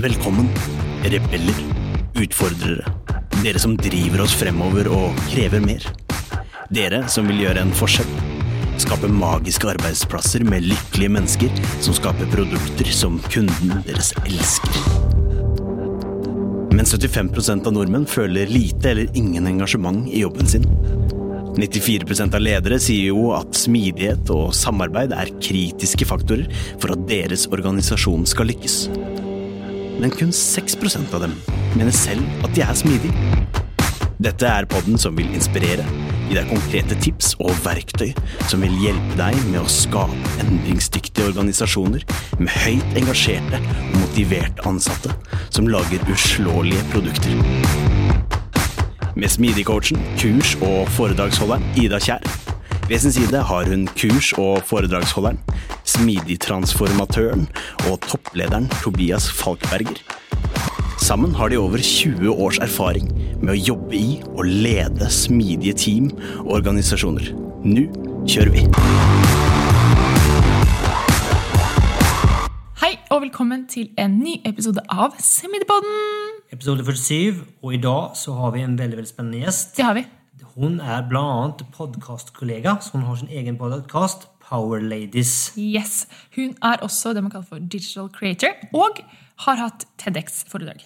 Velkommen, rebeller, utfordrere. Dere som driver oss fremover og krever mer. Dere som vil gjøre en forskjell. Skape magiske arbeidsplasser med lykkelige mennesker som skaper produkter som kunden deres elsker. Men 75% av nordmenn føler lite eller ingen engasjement i jobben sin. 94% av ledere sier jo at smidighet og samarbeid er kritiske faktorer for at deres organisasjon skal lykkes men kun 6% av dem mener selv at de er smidige. Dette er podden som vil inspirere, gi deg konkrete tips og verktøy som vil hjelpe deg med å skape endringsdyktige organisasjoner med høyt engasjerte og motiverte ansatte som lager uslåelige produkter. Med Smidigcoachen, kurs- og foredragsholderen Ida Kjær ved sin side har hun kurs- og foredragsholderen, smidigtransformatøren og topplederen Tobias Falkberger. Sammen har de over 20 års erfaring med å jobbe i og lede smidige team og organisasjoner. Nå kjører vi! Hei og velkommen til en ny episode av Semidepodden! Episode 47, og i dag så har vi en veldig, veldig spennende gjest. Det har vi. Hun er annet podkastkollega, så hun har sin egen podkast, Power Ladies. Yes. Hun er også det man kaller for digital creator, og har hatt TEDX-foredrag.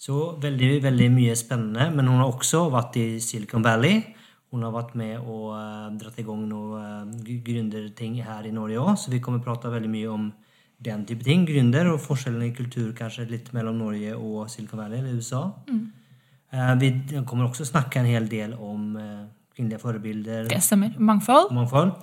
Så veldig, veldig mye spennende. Men hun har også vært i Silicon Valley. Hun har vært med og uh, dratt i gang noen uh, gründerting her i Norge òg, så vi kommer prate veldig mye om den type ting. Gründer og forskjellene i kultur kanskje litt mellom Norge og Silicon Valley eller USA. Mm. Uh, vi kommer også snakke en hel del om uh, kvinnelige forbilder. Det stemmer. Mangfold. Mangfold.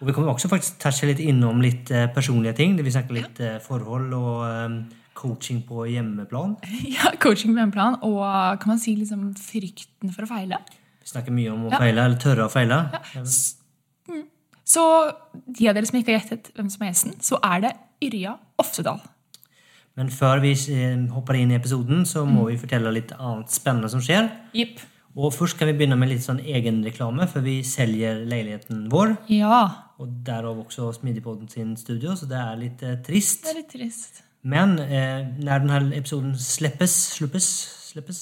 Og vi kommer også faktisk touche litt innom litt uh, personlige ting. Det vil snakke litt forhold og um, coaching på hjemmeplan. Ja, coaching på hjemmeplan. Og kan man si liksom frykten for å feile. Vi snakker mye om å ja. feile, eller tørre å feile. Ja. Så de av dere som ikke har gjettet hvem som er gjesten, så er det Yrja Oftedal. Men før vi hopper inn i episoden, så må mm. vi fortelle litt annet spennende som skjer. Yep. Og først kan vi begynne med litt sånn egenreklame, for vi selger leiligheten vår. Ja. Og derav også Smidigpodden sin studio, så det er litt eh, trist. Det er litt trist. Men eh, når denne episoden slippes, sluppes, slippes,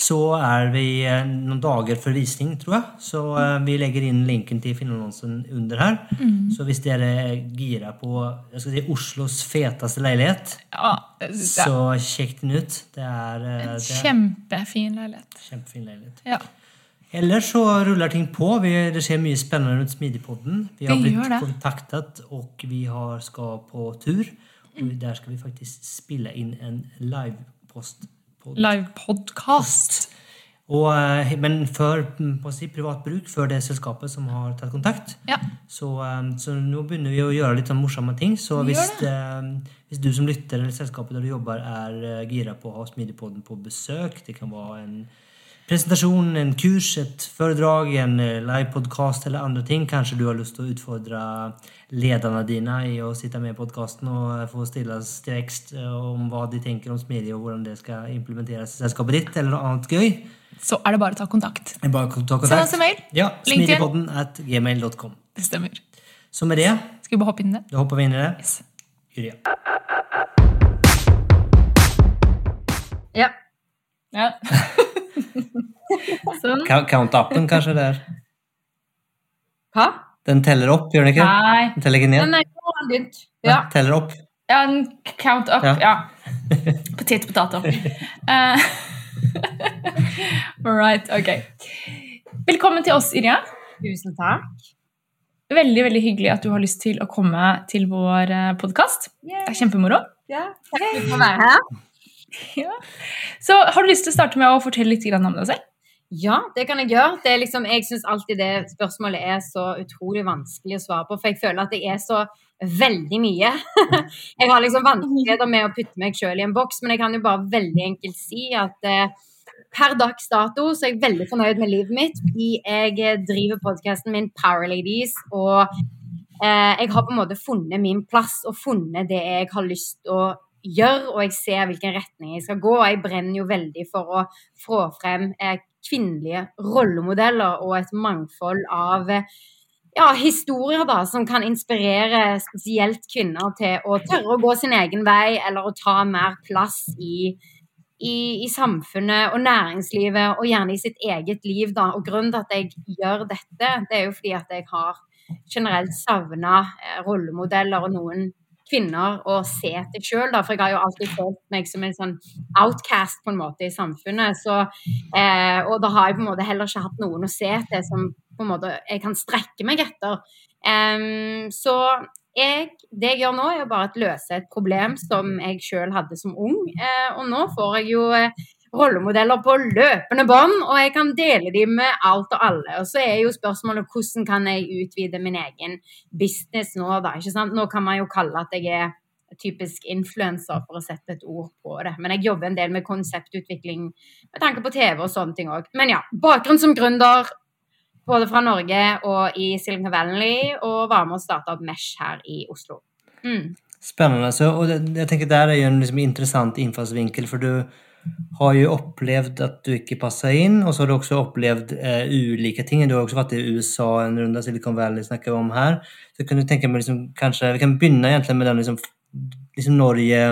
så er vi eh, noen dager før visning, tror jeg. Så eh, vi legger inn linken til filmannonsen under her. Mm. Så hvis dere girer på jeg skal si, Oslos feteste leilighet, ja, så sjekk den ut. Det er, eh, en det kjempefin leilighet. Kjempefin leilighet. Ja. Ellers så ruller ting på. Vi, det skjer mye spennende rundt Smidigpodden. Vi har blitt kontaktet, og vi har, skal på tur. Og der skal vi faktisk spille inn en livepost. Livepodkast. Eh, men for si, privat bruk, for det selskapet som har tatt kontakt. Ja. Så, eh, så, nå begynner vi å gjøre litt sånn morsomme ting. Så hvis, eh, hvis, du som lytter eller selskapet der du jobber, er gira på å ha Smidigpodden på besøk, det kan være en presentasjon, en kurs, et foredrag, en eh, livepodkast eller andre ting. Kanskje du har lyst til å utfordre lederne dine i å sitte med i podkasten og eh, få stilles til vekst eh, om hva de tenker om smidig, og hvordan det skal implementeres i selskapet ditt, eller noe annet gøy. Så er det bare å ta kontakt. Bare ta kontakt. Send oss en mail. Ja, Smidigpodden at gmail.com. Det stemmer. Så med det Skal vi bare hoppe inn i det? Da hopper vi inn i det. Yes. Julia. Ja. Ja. sånn. Count-appen kanskje der? Hva? Den teller opp, gjør den ikke? Nei. Den teller ikke ned? Den er begynt. Ja. teller opp? Ja, en count up. Ja. ja. Potet potato. uh, right, ok. Velkommen til oss, Irja. Tusen takk. Veldig veldig hyggelig at du har lyst til å komme til vår eh, podkast. Det er kjempemoro. Ja, takk for å være her. Ja. Så har du lyst til å starte med å fortelle litt om deg selv? Ja, det kan jeg gjøre. Det liksom, jeg syns alltid det spørsmålet er så utrolig vanskelig å svare på, for jeg føler at jeg er så veldig mye. jeg har liksom vanskeligheter med å putte meg sjøl i en boks, men jeg kan jo bare veldig enkelt si at eh, per dags dato så er jeg veldig fornøyd med livet mitt. Jeg driver podkasten min Power Ladies, og eh, jeg har på en måte funnet min plass og funnet det jeg har lyst til å gjøre, og jeg ser hvilken retning jeg skal gå. Og jeg brenner jo veldig for å få frem eh, kvinnelige rollemodeller og et mangfold av ja, historier da, som kan inspirere spesielt kvinner til å tørre å gå sin egen vei, eller å ta mer plass i, i, i samfunnet og næringslivet, og gjerne i sitt eget liv. Da. Og Grunnen til at jeg gjør dette, det er jo fordi at jeg har generelt savna eh, rollemodeller og noen kvinner å se til sjøl, for jeg har jo alltid følt meg som en sånn outcast på en måte i samfunnet. Så, eh, og da har jeg på en måte heller ikke hatt noen å se til som på en måte jeg kan strekke meg etter. Um, så jeg, det jeg gjør nå, er bare å løse et problem som jeg sjøl hadde som ung. Eh, og nå får jeg jo uh, rollemodeller på løpende bånd, og jeg kan dele dem med alt og alle. Og så er jo spørsmålet hvordan kan jeg utvide min egen business nå, da. ikke sant? Nå kan man jo kalle at jeg er typisk influenser, for å sette et ord på det. Men jeg jobber en del med konseptutvikling med tanke på TV og sånne ting òg. Men ja, bakgrunn som gründer, både fra Norge og i Silicon Valley, og var med å starte opp Mesh her i Oslo. Mm. Spennende. Så, og jeg tenker Der er jo en liksom interessant innfallsvinkel, for du har jo opplevd at du ikke passer inn, og så har du også opplevd eh, ulike ting. Du har også vært i USA en runde, Silicon Valley snakker vi om her. Så kan du tenke meg liksom, kanskje, Vi kan begynne egentlig med den liksom, liksom Norge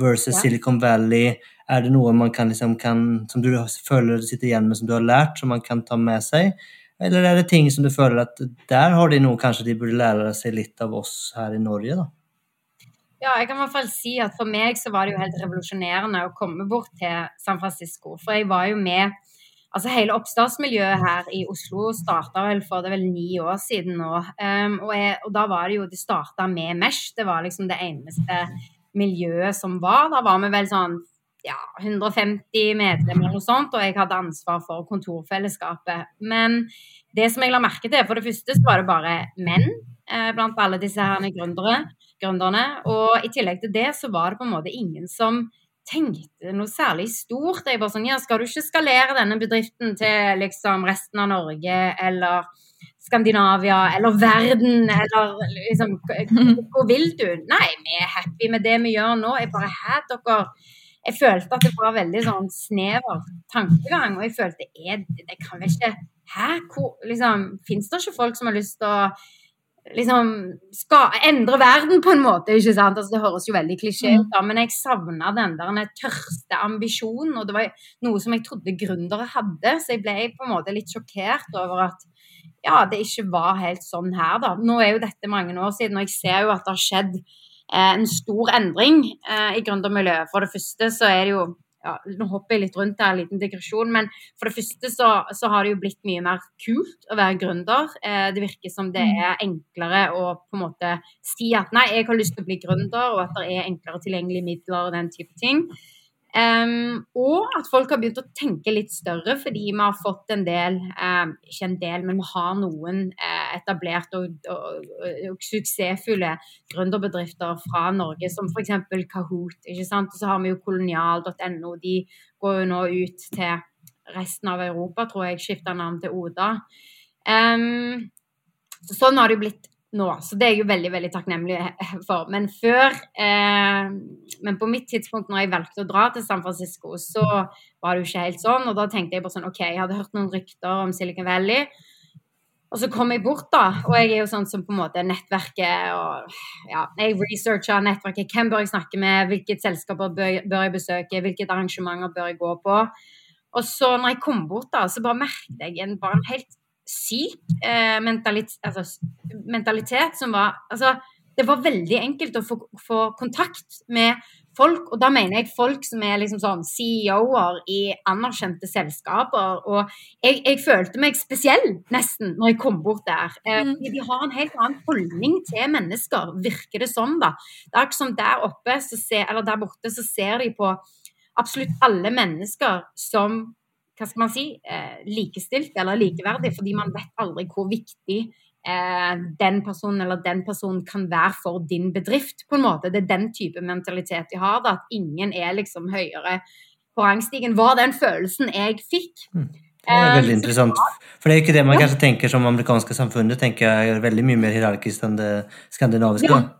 versus ja. Silicon Valley. Er det noe man kan, liksom, kan, som du føler du sitter igjen med, som du har lært, som man kan ta med seg? Eller er det ting som du føler at der har de noe kanskje de burde lære seg litt av oss her i Norge, da? Ja, jeg kan i hvert fall si at for meg så var det jo helt revolusjonerende å komme bort til San Francisco. For jeg var jo med Altså hele oppstartsmiljøet her i Oslo starta vel for det er vel ni år siden nå. Um, og, jeg, og, da var det jo Det starta med Mesh. Det var liksom det eneste miljøet som var. Da var vi vel sånn ja, 150 medlemmer og sånt, og jeg hadde ansvar for kontorfellesskapet. Men det som jeg la merke til, for det første så var det bare menn eh, blant alle disse her gründerne. Og i tillegg til det så var det på en måte ingen som tenkte noe særlig stort. Jeg var sånn, ja, Skal du ikke skalere denne bedriften til liksom resten av Norge eller Skandinavia eller verden eller liksom Hvor vil du? Nei, vi er happy med det vi gjør nå. Jeg bare Hæ, dere jeg følte at det var veldig sånn snever tankegang. Og jeg følte det kan vel ikke Hæ? Hvor, liksom, Fins det ikke folk som har lyst til å liksom skal endre verden på en måte? ikke sant? Altså, det høres jo veldig klisjé ut, mm. men jeg savna den der tørste ambisjonen. Og det var noe som jeg trodde gründere hadde, så jeg ble på en måte litt sjokkert over at ja, det ikke var helt sånn her, da. Nå er jo dette mange år siden, og jeg ser jo at det har skjedd Eh, en stor endring eh, i gründermiljøet. For det første så er det jo ja, Nå hopper jeg litt rundt der, en liten digresjon, men for det første så, så, har det jo blitt mye mer kult å være gründer. Eh, det virker som det mm. er enklere å på en måte si at nei, jeg har lyst til å bli gründer, og at det er enklere tilgjengelige midler og den type ting. Um, og at folk har begynt å tenke litt større, fordi vi har fått en del um, Ikke en del, men vi har noen uh, etablerte og, og, og, suksessfulle gründerbedrifter fra Norge, som f.eks. Kahoot. ikke sant? Og så har vi jo kolonial.no. De går jo nå ut til resten av Europa, tror jeg. Skifta navn til Oda. Um, så sånn har det jo blitt nå. Så det er jeg jo veldig veldig takknemlig for. Men før eh, Men på mitt tidspunkt når jeg valgte å dra til San Francisco, så var det jo ikke helt sånn. Og da tenkte jeg bare sånn OK, jeg hadde hørt noen rykter om Silicon Valley. Og så kom jeg bort, da. Og jeg er jo sånn som på en måte nettverket og ja, Jeg researcha nettverket. Hvem bør jeg snakke med? Hvilket selskaper bør, bør jeg besøke? Hvilket arrangementer bør jeg gå på? Og så når jeg kom bort, da, så bare merket jeg en, bare en helt syk eh, mentalitet, altså, mentalitet, som var Altså, det var veldig enkelt å få, få, kontakt med folk, og da mener jeg folk som er liksom sånn CEO-er i anerkjente selskaper. Og jeg, jeg, følte meg spesiell, nesten, når jeg kom bort der. Eh, mm. de har en helt annen holdning til mennesker, virker det som, da. Det er ikke som der oppe, ser, eller der borte, så ser de på absolutt alle mennesker som hva skal man si, eh, likestilt eller likeverdig, fordi man vet aldri hvor viktig eh, den personen eller den personen kan være for din bedrift. på en måte. Det er den type mentalitet de har, da, at ingen er liksom høyere på rangstigen. Var den følelsen jeg fikk. Mm. Det er veldig eh, interessant. For det er ikke det man kanskje tenker som amerikanske samfunnet tenker jeg er veldig mye mer hierarkisk enn det skandinaviske. Ja.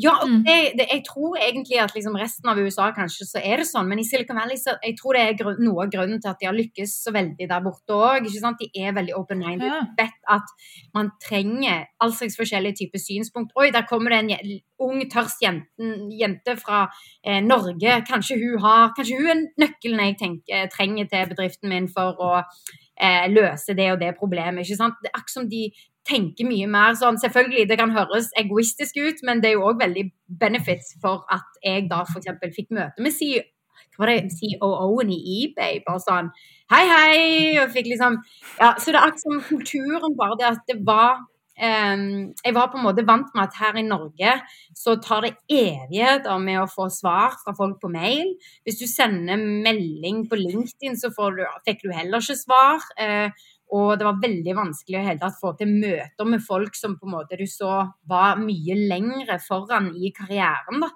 Ja, og Mm. det, det, jeg tror egentlig at liksom resten av USA kanskje så er det sånn, men i Silicon Valley så jeg tror det er grunn, noe av grunnen til at de har lykkes så veldig der borte òg. De er veldig open-minded. Ja. Vet at man trenger all slags forskjellige typer synspunkt. Oi, der kommer det en ung, tørst jente, jente fra eh, Norge. Kanskje hun har Kanskje hun er nøkkelen jeg tenker, trenger til bedriften min for å eh, løse det og det problemet. ikke sant? Det er akkurat som de tenker mye mer sånn Selvfølgelig, det kan høres egoistisk ut, men det er jo òg veldig benefits for at jeg da f.eks. fikk møte med CEO COO-en i eBay. Bare sånn Hei, hei! Og fikk liksom Ja, så det er akkurat som kulturen, bare det at det var um, Jeg var på en måte vant med at her i Norge så tar det evigheter med å få svar fra folk på mail. Hvis du sender melding på LinkedIn, så du, fikk du heller ikke svar. Eh, og det var veldig vanskelig å hele tatt få til møter med folk som på en måte du så var mye lengre foran i karrieren. da.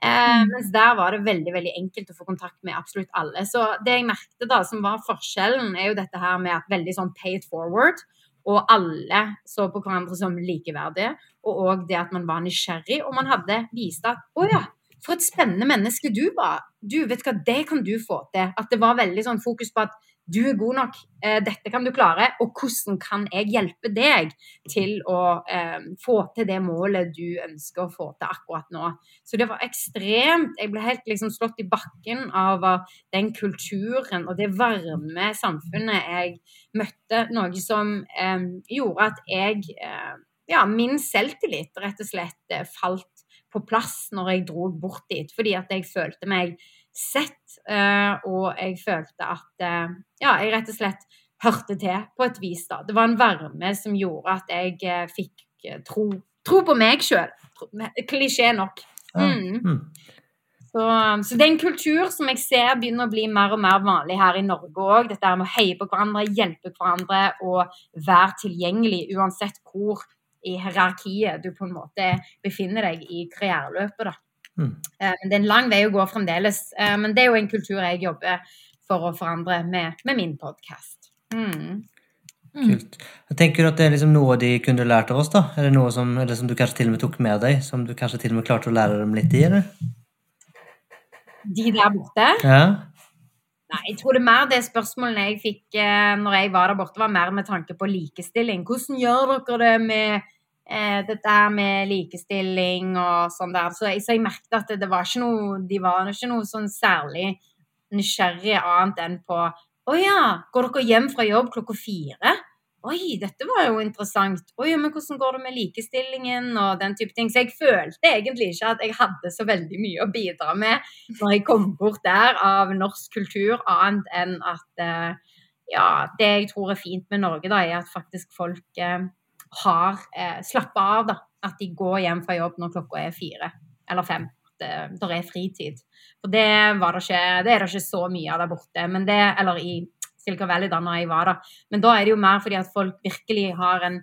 Eh, mens der var det veldig veldig enkelt å få kontakt med absolutt alle. Så det jeg merkte da, som var forskjellen, er jo dette her med at veldig sånn pay it forward. Og alle så på hverandre som likeverdige. Og òg det at man var nysgjerrig. Og man hadde vist at å ja, for et spennende menneske du var. Du, vet hva, det kan du få til. At det var veldig sånn fokus på at du er god nok, eh, dette kan du klare, og hvordan kan jeg hjelpe deg til å eh, få til det målet du ønsker å få til akkurat nå. Så det var ekstremt. Jeg ble helt liksom slått i bakken av den kulturen og det varme samfunnet jeg møtte, noe som eh, gjorde at jeg eh, Ja, min selvtillit rett og slett eh, falt på plass når jeg dro bort dit, fordi at jeg følte meg sett, eh, og jeg følte at eh, ja, jeg rett og slett hørte til på et vis. da. Det var en varme som gjorde at jeg eh, fikk tro, tro på meg sjøl. Klisjé nok. Mm. Mm. Så, så det er en kultur som jeg ser begynner å bli mer og mer vanlig her i Norge òg. Dette med å heie på hverandre, hjelpe hverandre og være tilgjengelig uansett hvor i hierarkiet du på en måte befinner deg i karriereløpet. da. Mm. Eh, Men det er en lang vei å gå fremdeles. Eh, Men det er jo en kultur jeg jobber for å forandre med, med min podkast. Mm. Kult. Jeg tenker at det er liksom noe de kunne lært av oss, da? Er det noe som, det som du kanskje til og med tok med deg, som du kanskje til og med klarte å lære dem litt i, eller? De der borte Ja? Nei, jeg tror det er mer det spørsmålene jeg fikk eh, når jeg var der borte, var mer med tanke på likestilling. Hvordan gjør dere det med eh, dette med likestilling og sånn der? Så jeg, så jeg merket at det, det var ikke noe, de var ikke noe sånn særlig nysgjerrig annet enn på Å ja, går dere hjem fra jobb klokka fire? Oi, dette var jo interessant. Oi, men hvordan går det med likestillingen og den type ting? Så jeg følte egentlig ikke at jeg hadde så veldig mye å bidra med når jeg kom bort der av norsk kultur, annet enn at eh, ja, det jeg tror er fint med Norge, da, er at faktisk folk eh, har eh, slappa av, da. At de går hjem fra jobb når klokka er fire eller fem. Det, det er fritid. For det, det, ikke, det er det ikke så mye av der borte. Men det, eller i Silicon Valley da når jeg var der. Men da er det jo mer fordi at folk virkelig har en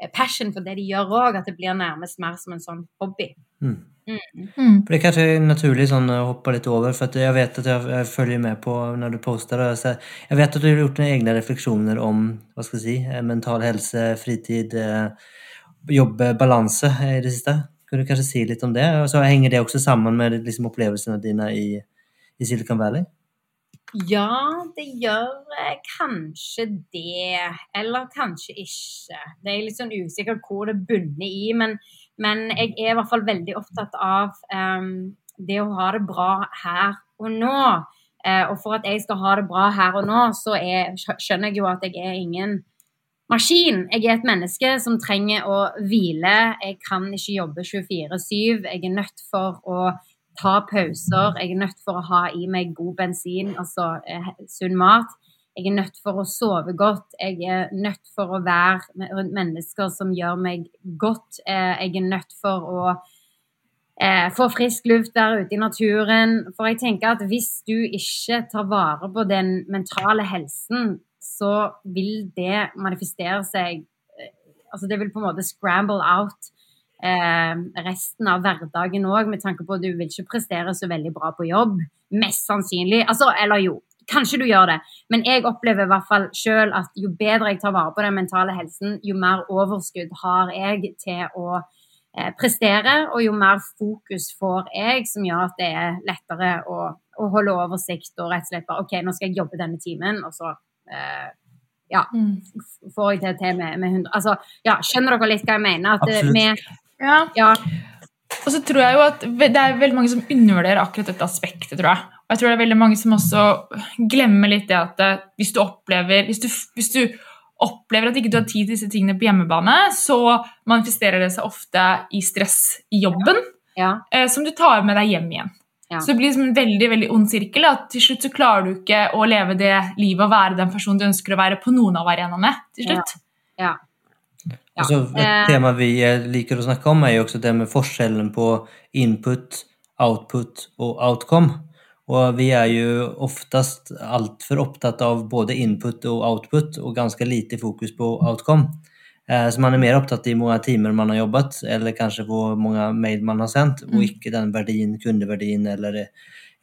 eh, passion for det de gjør òg, at det blir nærmest mer som en sånn hobby. Mm. Mm. For det er kanskje naturlig sånn å hoppe litt over, for jeg vet at jeg, jeg følger med på når du poster. og så- Jeg vet at du har gjort dine egne refleksjoner om hva skal jeg si, eh, mental helse, fritid, eh, jobb-balanse i det siste. Kan du kanskje si litt om det? Og så henger det også sammen med liksom, opplevelsene dine i, i Silicon Valley? Ja, det gjør eh, kanskje det. Eller kanskje ikke. Det er litt sånn usikkert hvor det bunner i. Men, men jeg er i hvert fall veldig opptatt av um, det å ha det bra her og nå. Uh, og for at jeg skal ha det bra her og nå, så er, skjønner jeg jo at jeg er ingen maskin. Jeg er et menneske som trenger å hvile. Jeg kan ikke jobbe 24-7. Jeg er nødt for å ta pauser. Jeg er nødt for å ha i meg god bensin, altså eh, sunn mat. Jeg er nødt for å sove godt. Jeg er nødt for å være rundt mennesker som gjør meg godt. Eh, jeg er nødt for å eh, få frisk luft der ute i naturen. For jeg tenker at hvis du ikke tar vare på den mentale helsen, så vil det manifestere seg eh, Altså det vil på en måte scramble out eh, resten av hverdagen òg, med tanke på at du vil ikke prestere så veldig bra på jobb. Mest sannsynlig. Altså, eller jo, kanskje du gjør det, men jeg opplever i hvert fall sjøl at jo bedre jeg tar vare på den mentale helsen, jo mer overskudd har jeg til å eh, prestere, og jo mer fokus får jeg, som gjør at det er lettere å, å holde oversikt og rett og slett bare OK, nå skal jeg jobbe denne timen, og så eh, ja, får jeg det til med, med 100 Altså, ja, skjønner dere litt hva jeg mener? At Absolutt. med, Ja. ja, Og så tror jeg jo at det er veldig mange som undervurderer akkurat dette aspektet, tror jeg. Og jeg tror det er veldig mange som også glemmer litt det at eh, hvis du opplever hvis du, hvis du opplever at ikke du har tid til disse tingene på hjemmebane, så manifesterer det seg ofte i stress i jobben, ja, eh, som du tar med deg hjem igjen. Ja. Så det blir som en veldig veldig ond sirkel. At til slutt så klarer du ikke å leve det livet og være den personen du ønsker å være på noen av arenaene. til slutt. ja. Ja. Altså, et Eh. tema vi liker å snakke om, er jo også det med forskjellen på input, output og outcome. Og vi er jo oftest altfor opptatt av både input og output, og ganske lite fokus på outcome. Eh, Så man er mer opptatt i hvor mange timer man har jobbet, eller kanskje hvor mange mail man har sendt, og Mm. ikke den verdien, kundeverdien eller,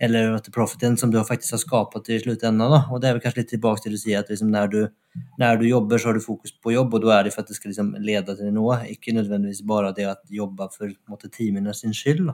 eller profiten som du faktisk har skapat i sluttenden. Da. Og det er vel kanskje litt tilbake til å si at liksom når, du, når du jobber, så har du fokus på jobb, og da er det for at det skal liksom lede til noe, ikke nødvendigvis bare det å jobbe for måte, timene sin skyld. Da.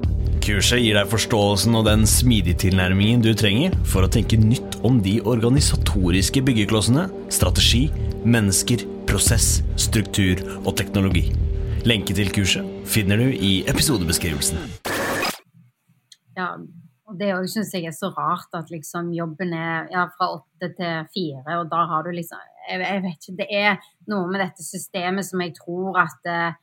Kurset gir deg forståelsen og den smidige tilnærmingen du trenger for å tenke nytt om de organisatoriske byggeklossene, strategi, mennesker, prosess, struktur og teknologi. Lenke til kurset finner du i episodebeskrivelsen. ja. Og det syns jeg er så rart at liksom jobben er ja, fra åtte til fire, og da har du liksom jeg, jeg vet ikke, Det er noe med dette systemet som jeg tror at eh,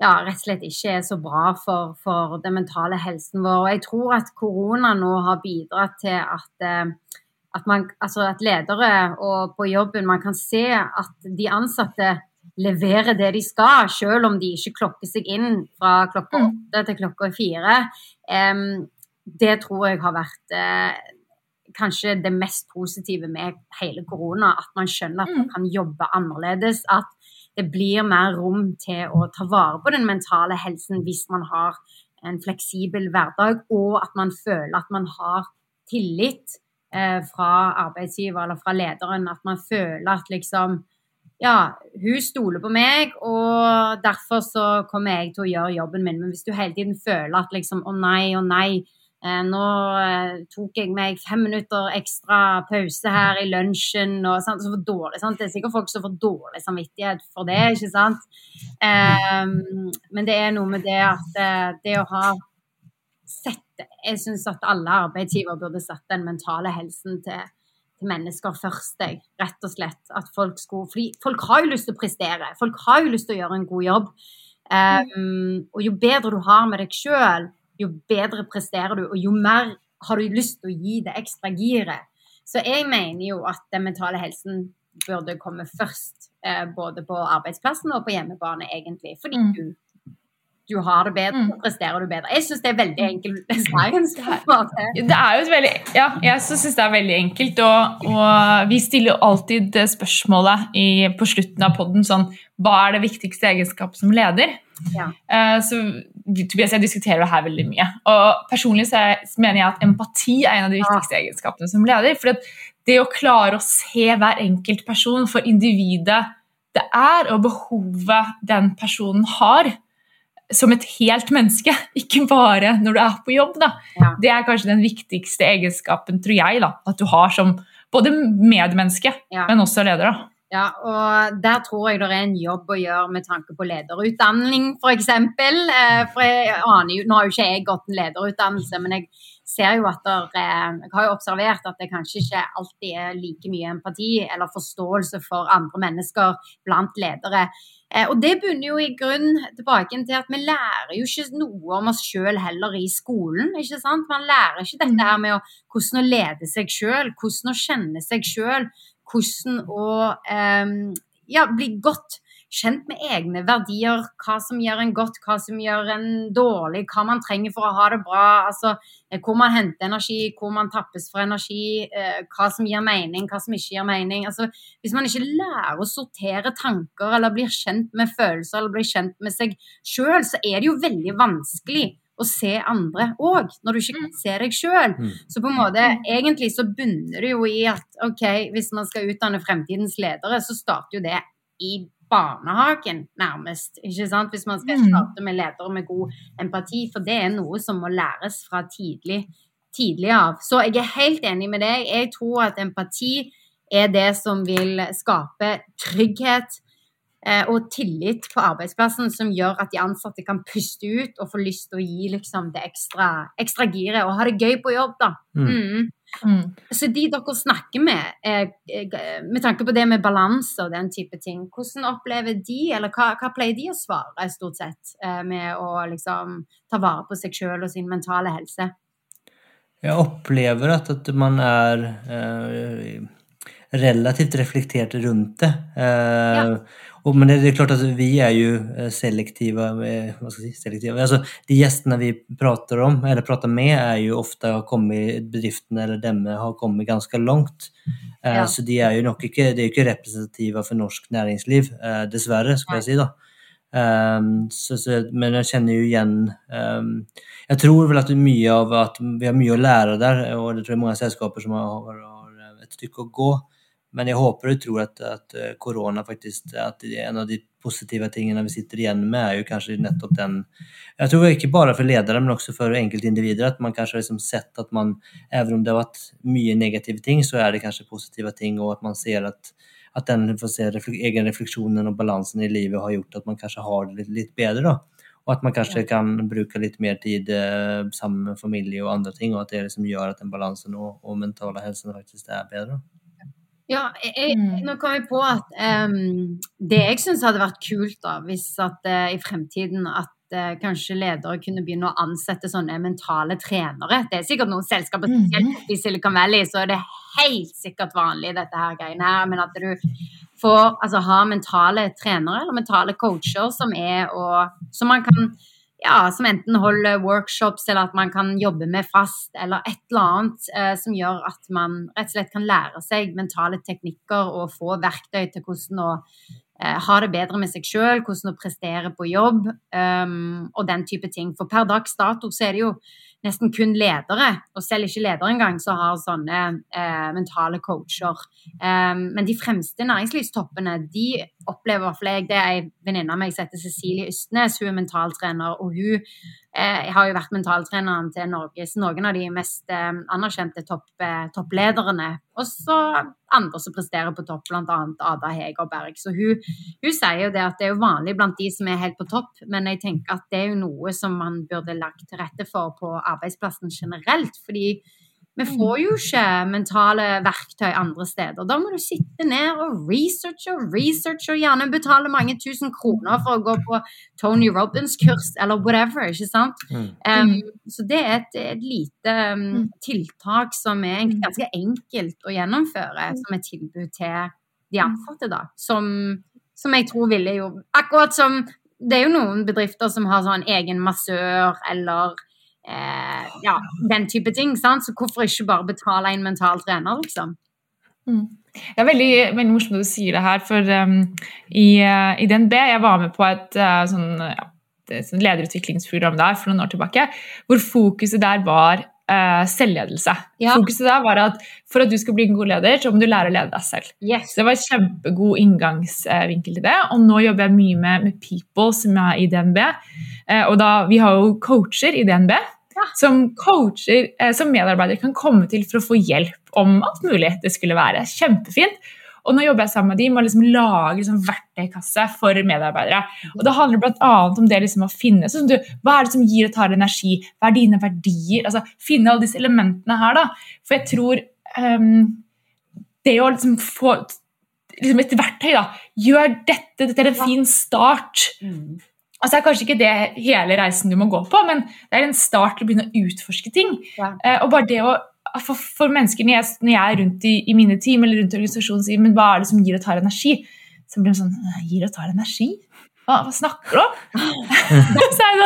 ja, rett og slett ikke er så bra for, for den mentale helsen vår. Og jeg tror at korona nå har bidratt til at, eh, at, man, altså at ledere og på jobben man kan se at de ansatte leverer det de skal, selv om de ikke klokker seg inn fra klokka åtte til klokka fire. Det tror jeg har vært eh, kanskje det mest positive med hele korona. At man skjønner at man kan jobbe annerledes. At det blir mer rom til å ta vare på den mentale helsen hvis man har en fleksibel hverdag, og at man føler at man har tillit eh, fra arbeidsgiver eller fra lederen. At man føler at liksom ja, hun stoler på meg, og derfor så kommer jeg til å gjøre jobben min. Men hvis du hele tiden føler at liksom å nei, å nei, nå eh, tok jeg meg fem minutter ekstra pause her i lunsjen, og sånt, så dårlig, sant? Det er sikkert folk som får dårlig samvittighet for det, ikke sant? Eh, men det er noe med det at eh, det å ha sett Jeg syns at alle arbeidsgiver burde satt den mentale helsen til til mennesker først, jeg. Rett og slett. At folk skulle Fordi folk har jo lyst til å prestere. Folk har jo lyst til å gjøre en god jobb. Um, og jo bedre du har med deg sjøl, jo bedre presterer du, og jo mer har du lyst til å gi det ekstra giret. Så jeg mener jo at den mentale helsen burde komme først, eh, både på arbeidsplassen og på hjemmebane, egentlig. Fordi Mm. du, du har det bedre, Mm. presterer du bedre. Jeg syns det er veldig enkelt science. på en måte. Det er jo veldig, ja, jeg syns det er veldig enkelt, og, og vi stiller jo alltid spørsmålet i, på slutten av podden sånn Hva er det viktigste egenskap som leder? Ja. Uh, så Tobias jeg diskuterer det her veldig mye. Og personlig så er- mener jeg at empati er en av de Ja. viktigste egenskapene som leder. For det å klare å se hver enkelt person for individet det er, og behovet den personen har, som et helt menneske, ikke bare når du er på jobb. da. Ja. Det er kanskje den viktigste egenskapen, tror jeg, da, at du har som både medmenneske, Ja. men også leder. da. Ja, og der tror jeg det er en jobb å gjøre med tanke på lederutdanning, f.eks. For, for jeg aner jo, Nå har jo ikke jeg gått en lederutdannelse, men jeg ser jo at der, eh, jeg har jo observert at det kanskje ikke alltid er like mye empati eller forståelse for andre mennesker blant ledere. Eh, Og det bunner jo i grunn tilbake til at vi lærer jo ikke noe om oss sjøl heller i skolen. ikke sant? Man lærer ikke dette her med å, hvordan å lede seg sjøl, hvordan å kjenne seg sjøl, hvordan å eh, ja, bli godt kjent med egne verdier, hva som gjør en godt, hva som gjør en dårlig, hva man trenger for å ha det bra. altså eh, Hvor man henter energi, hvor man tappes for energi, eh, hva som gir mening, hva som ikke gir mening. altså Hvis man ikke lærer å sortere tanker eller blir kjent med følelser eller blir kjent med seg sjøl, så er det jo veldig vanskelig å se andre òg, når du ikke kan se deg sjøl. Mm. Så på en måte, egentlig så bunner det jo i at ok, hvis man skal utdanne fremtidens ledere, så starter jo det i barnehagen, nærmest. ikke sant? Hvis man skal Mm. starte med ledere med god empati, for det er noe som må læres fra tidlig, tidlig av. Så jeg er helt enig med deg. Jeg tror at empati er det som vil skape trygghet eh, og tillit på arbeidsplassen, som gjør at de ansatte kan puste ut og få lyst til å gi liksom, det ekstra, ekstra giret og ha det gøy på jobb. da. Mm. Mm. Så de dere snakker med, eh, eh, med tanke på det med balanse og den type ting, hvordan opplever de, eller hva, hva pleier de å svare stort sett, eh, med å liksom ta vare på seg sjøl og sin mentale helse? Jeg opplever at, at man er eh, relativt reflektert rundt det. Eh, och, men det, det är klart att vi är ju eh, selektiva. Med, vad ska jag säga, selektiva. Alltså, de gästerna vi pratar om, eller pratar med, är ju ofta har kommit, bedriften eller dem har kommet ganske langt. Eh, Ja. Så de er jo nok ikke, de er ikke representative for norsk næringsliv, eh, dessverre, skal jeg si. da. Um, så, så, men jeg kjenner jo igjen um, Jeg tror vel at er mye av at vi har mye å lære der, og det tror jeg mange selskaper som har, har, har et stykke å gå. Men jeg håper og tror at, at eh, korona faktisk at det en av de positive tingene vi sitter igjen med, er jo kanskje nettopp den Jeg tror ikke bare for ledere, men også for enkeltindivider. At man kanskje har liksom sett at man, even om det har vært mye negative ting, så er det kanskje positive ting, og at man ser at at den se, egenrefleksjonen og balansen i livet har gjort at man kanskje har det litt, litt bedre. da. Og at man kanskje kan bruke litt mer tid eh, sammen med familie og andre ting, og at det liksom gjør at den balansen og, og mentale helsen faktisk er bedre. Ja, jeg, Mm. nå kom jeg på at um, det jeg syns hadde vært kult, da, hvis at uh, i fremtiden at uh, kanskje ledere kunne begynne å ansette sånne mentale trenere. Det er sikkert noen selskaper, Mhm. spesielt i Silicon Valley, så er det helt sikkert vanlig, dette her greiene her. Men at du får altså, ha mentale trenere eller mentale coacher som er og Som man kan ja, som enten holder workshops, eller at man kan jobbe med fast, eller et eller annet eh, som gjør at man rett og slett kan lære seg mentale teknikker og få verktøy til hvordan å eh, ha det bedre med seg sjøl, hvordan å prestere på jobb um, og den type ting. For per dags dato så er det jo nesten kun ledere, og selv ikke ledere engang, som har sånne eh, mentale coacher. Um, men de fremste næringslivstoppene de opplever i hvert fall jeg Det er ei venninne av meg som heter Cecilie Ystnes. Hun er mentaltrener, og hun eh, har jo vært mentaltreneren til Norges noen av de mest eh, anerkjente topp, eh, topplederne. Og så andre som presterer på topp, bl.a. Ada Hegerberg. Så hun, hun sier jo det at det er jo vanlig blant de som er helt på topp, men jeg tenker at det er jo noe som man burde lagt til rette for på arbeidsplassen generelt. fordi vi får jo ikke mentale verktøy andre steder. Da må du sitte ned og researche og researche, og gjerne betale mange tusen kroner for å gå på Tony Robins-kurs eller whatever. ikke sant? Mm. Um, så det er et, et lite um, Mm. tiltak som er ganske enkelt å gjennomføre, som et tilbud til de ansatte, da. Som, som jeg tror ville jo Akkurat som det er jo noen bedrifter som har sånn egen massør eller eh, ja, den type ting. Sant? Så hvorfor ikke bare betale en mental trener, liksom? Mm. Det er veldig, veldig morsomt at du sier det her, for um, i, uh, i DNB Jeg var med på et uh, sånn, ja, sånn lederutviklingsprogram der for noen år tilbake, hvor fokuset der var uh, selvledelse. Ja. Fokuset der var at for at du skal bli en god leder, så må du lære å lede deg selv. Yes. Så det var en kjempegod inngangsvinkel til det. Og nå jobber jeg mye med, med people som er i DNB. Uh, og da, vi har jo coacher i DNB Ja. som coacher eh, som medarbeider kan komme til for å få hjelp om alt mulig det skulle være. Kjempefint. Og nå jobber jeg sammen med dem med å liksom lage liksom verktøykasse for medarbeidere. Og Det handler bl.a. om det liksom å finne sånn, du, hva er det som gir og tar energi, hva er dine verdier? altså Finne alle disse elementene her. da. For jeg tror um, det å liksom få liksom et verktøy, da. Gjør dette, dette er en fin start. Mm. Altså, det er kanskje ikke det hele reisen du må gå på, men det er en start til å begynne å utforske ting. Ja. Eh, og bare det å, for, for mennesker, når jeg, når jeg er rundt i, i mine team eller rundt i organisasjonen sier men hva er det som gir og tar energi, så blir de sånn Gir og tar energi? Hva, hva snakker du om? sånn,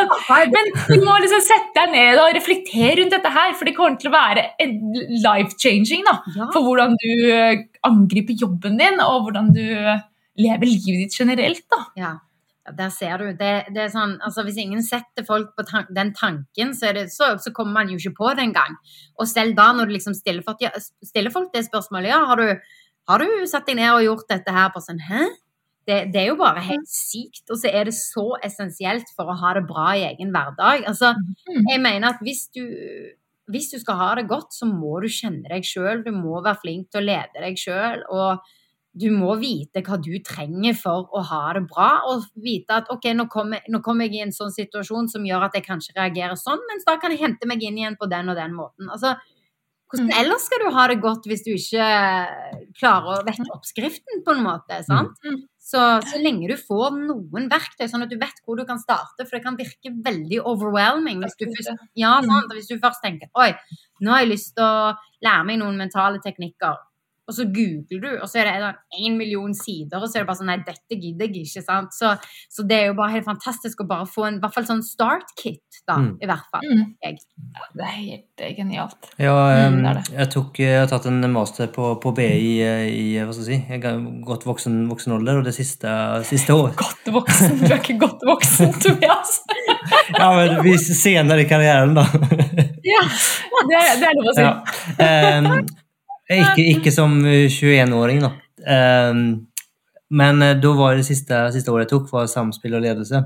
men du må liksom sette deg ned og reflektere rundt dette her, for det kommer til å være life-changing da, for hvordan du eh, angriper jobben din, og hvordan du lever livet ditt generelt. da. Ja. Ja, der ser du. Det, det er sånn, altså Hvis ingen setter folk på tan den tanken, så, det, så, så kommer man jo ikke på det engang. Og selv da, når du liksom stiller folk, ja, stiller folk det spørsmålet ja, har du, har du satt deg ned og gjort dette her på sånn Hæ? Det, det er jo bare helt sykt. Og så er det så essensielt for å ha det bra i egen hverdag. Altså, Mm. jeg mener at hvis du, hvis du skal ha det godt, så må du kjenne deg sjøl. Du må være flink til å lede deg sjøl. Og du må vite hva du trenger for å ha det bra. Og vite at ok, nå kommer, nå kommer jeg i en sånn situasjon som gjør at jeg kanskje reagerer sånn, mens da kan jeg hente meg inn igjen på den og den måten. Altså, hvordan Mm. ellers skal du ha det godt hvis du ikke klarer å vette oppskriften, på en måte? sant? Mm. Så, så lenge du får noen verktøy, sånn at du vet hvor du kan starte, for det kan virke veldig overwhelming hvis du først, ja, Mm. sant? Hvis du først tenker oi, nå har jeg lyst til å lære meg noen mentale teknikker, og så googler du, og så er det en million sider, og så er det bare sånn nei, dette gidder jeg ikke, sant? Så, så det er jo bare helt fantastisk å bare få en i hvert fall sånn start kit, da, Mm. i hvert fall. Mm. Jeg. Det er helt eh, genialt. Ja, Mm, eh, det er det. jeg, tok, jeg har tatt en master på, på BI i, i hva skal jeg si, jeg har gått voksen, voksen alder, og det siste, siste året Godt voksen. Du er ikke godt voksen, Tobias. Ja, men vi senere i karrieren, da. Ja, det, er- det er lov å si. Ja. Eh, ikke, ikke som 21-åring, da. Eh, men eh, da var det siste, siste året jeg tok, var samspill og ledelse.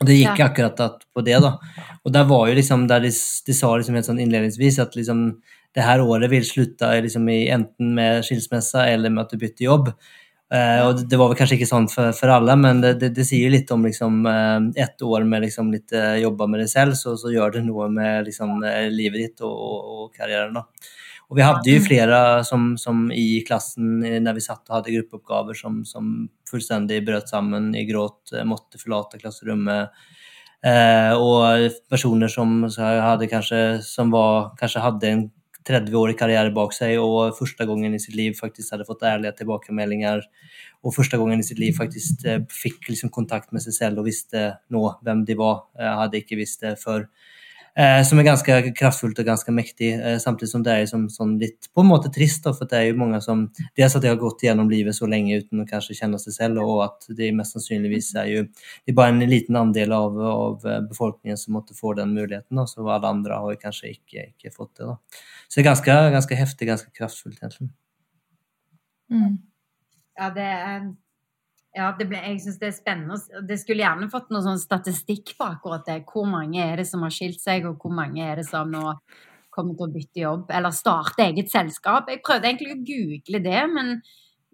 Og det gikk Ja. akkurat på det, da. Og der var jo liksom, der de, de sa liksom helt sånn innledningsvis at liksom det her året vil slutte liksom i enten med skilsmisse eller med at du bytter jobb. Uh, og det, var vel kanskje ikke sånn for, for alle, men det, det, det sier litt om liksom, uh, ett år med liksom litt uh, jobba med det selv, så, så gjør det noe med liksom, eh, livet ditt og, og, og karrieren. da. Og vi hadde jo flere som, som i klassen når vi satt og hadde gruppeoppgaver som, som fullstendig brøt sammen i gråt, eh, måtte forlate klasserommet. Eh, og personer som, hadde kanskje, som var, kanskje hadde en 30-årig karriere bak seg og første gangen i sitt liv faktisk hadde fått ærlige tilbakemeldinger. Og første gangen i sitt liv faktisk eh, fikk liksom kontakt med seg selv og visste nå hvem de var. Jeg hadde ikke visst det før. Eh, som er ganske kraftfullt og ganske mektig, eh, samtidig som det er som, sånn litt på en måte trist. For det er jo mange som Dels at de har gått gjennom livet så lenge uten å kanskje kjenne seg selv, og at det mest sannsynligvis er jo det er bare en liten andel av, av eh, befolkningen som måtte få den muligheten. Da, så alle andre har kanskje ikke, ikke fått det. da. Så det er ganske, ganske heftig, ganske kraftfullt, egentlig. Mm. Ja, det er ja, det ble, jeg syns det er spennende. Det skulle gjerne fått noe sånn statistikk på akkurat det. Hvor mange er det som har skilt seg, og hvor mange er det som nå kommer til å bytte jobb eller starte eget selskap? Jeg prøvde egentlig å google det, men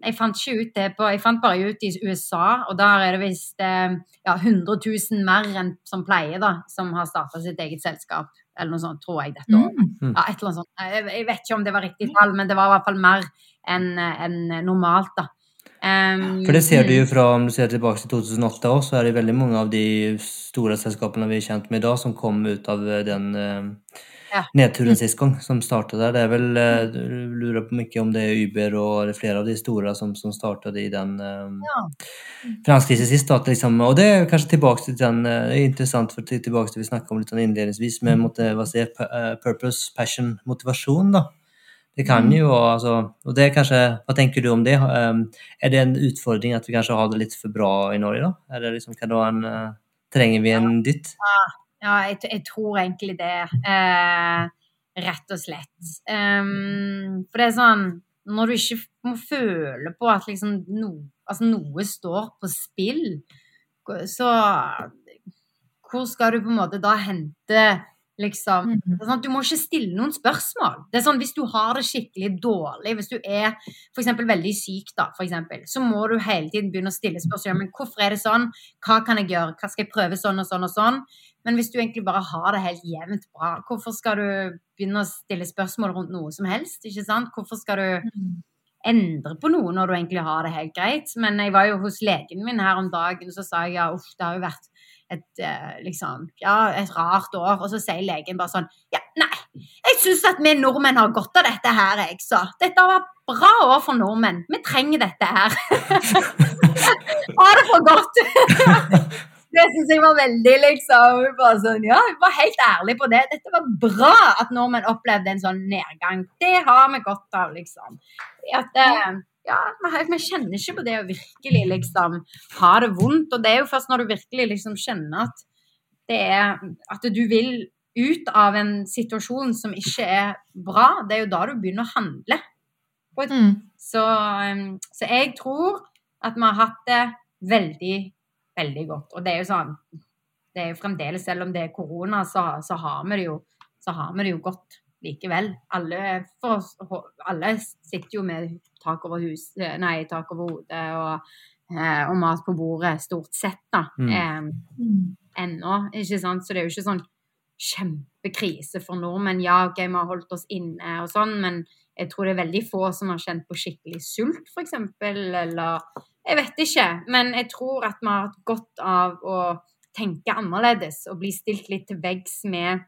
jeg fant ikke ut det på Jeg fant bare ut i USA, og der er det visst eh, ja, 100 000 mer enn som pleier, da, som har starta sitt eget selskap. Eller noe sånt, tror jeg, dette året. Mm. Ja, et eller annet sånt. Jeg, jeg vet ikke om det var riktig tall, men det var i hvert fall mer enn enn normalt, da. Um, For det ser du jo fra om du ser tilbake til 2008 òg, så er det veldig mange av de store selskapene vi er kjent med i dag, som kom ut av eh, den uh, Ja. nedturen sist gang, som startet der. Det er vel, uh, du lurer på mye om det er Uber og er flere av de store som, som startet i den eh, finanskrisen sist. At liksom, og det er kanskje tilbake til den, uh, er interessant for tilbake til vi snakket om litt sånn innledningsvis, med mot, hva sier, purpose, passion, motivasjon. da. Det kan jo altså, og det er kanskje, Hva tenker du om det? Um, er det en utfordring at vi kanskje har det litt for bra i Norge? da? Er det liksom, kan det en, uh, trenger vi en dytt? Ja, jeg, jeg tror egentlig det. Eh, rett og slett. Um, for det er sånn Når du ikke må føle på at liksom no, altså noe står på spill, så hvor skal du på en måte da hente liksom Mm. det sånn Du må ikke stille noen spørsmål. Det er sånn Hvis du har det skikkelig dårlig, hvis du er for eksempel veldig syk, da, for eksempel, så må du hele tiden begynne å stille spørsmål. Men hvorfor er det sånn? Hva kan jeg gjøre? Hva skal jeg prøve sånn og sånn og sånn? Men hvis du egentlig bare har det helt jevnt bra, hvorfor skal du begynne å stille spørsmål rundt noe som helst? ikke sant? Hvorfor skal du endre på noe når du egentlig har det helt greit? Men jeg var jo hos legen min her om dagen, og så sa jeg ja, uff, det har jo vært et, eh, liksom, ja, et rart år. Og så sier legen bare sånn Ja, nei, Jeg syns at vi nordmenn har godt av dette her, jeg, så. Dette var bra år for nordmenn. Vi trenger dette her. ha det for godt. det syns jeg var veldig liksom bare sånn, Ja, jeg var helt ærlig på det. Dette var bra at nordmenn opplevde en sånn nedgang. Det har vi godt av, liksom. At, eh, ja, vi, kjenner ikke på det å virkelig liksom ha det vondt. Og det er jo først når du virkelig liksom kjenner at det er At du vil ut av en situasjon som ikke er bra, det er jo da du begynner å handle. Mm. Så, um, så jeg tror at vi har hatt det veldig, veldig godt. Og det er jo sånn Det er jo fremdeles, selv om det er korona, så, så, har, vi det jo, så har vi det jo godt likevel. Alle, oss, alle sitter jo med tak over, hus, nei, tak over hodet og, eh, og mat på bordet, stort sett, da. Mm. Eh, ennå, ikke sant? Så det er jo ikke sånn kjempekrise for nordmenn. Ja, OK, vi har holdt oss inne og sånn, men jeg tror det er veldig få som har kjent på skikkelig sult, f.eks. Eller Jeg vet ikke. Men jeg tror at vi har hatt godt av å tenke annerledes og bli stilt litt til veggs med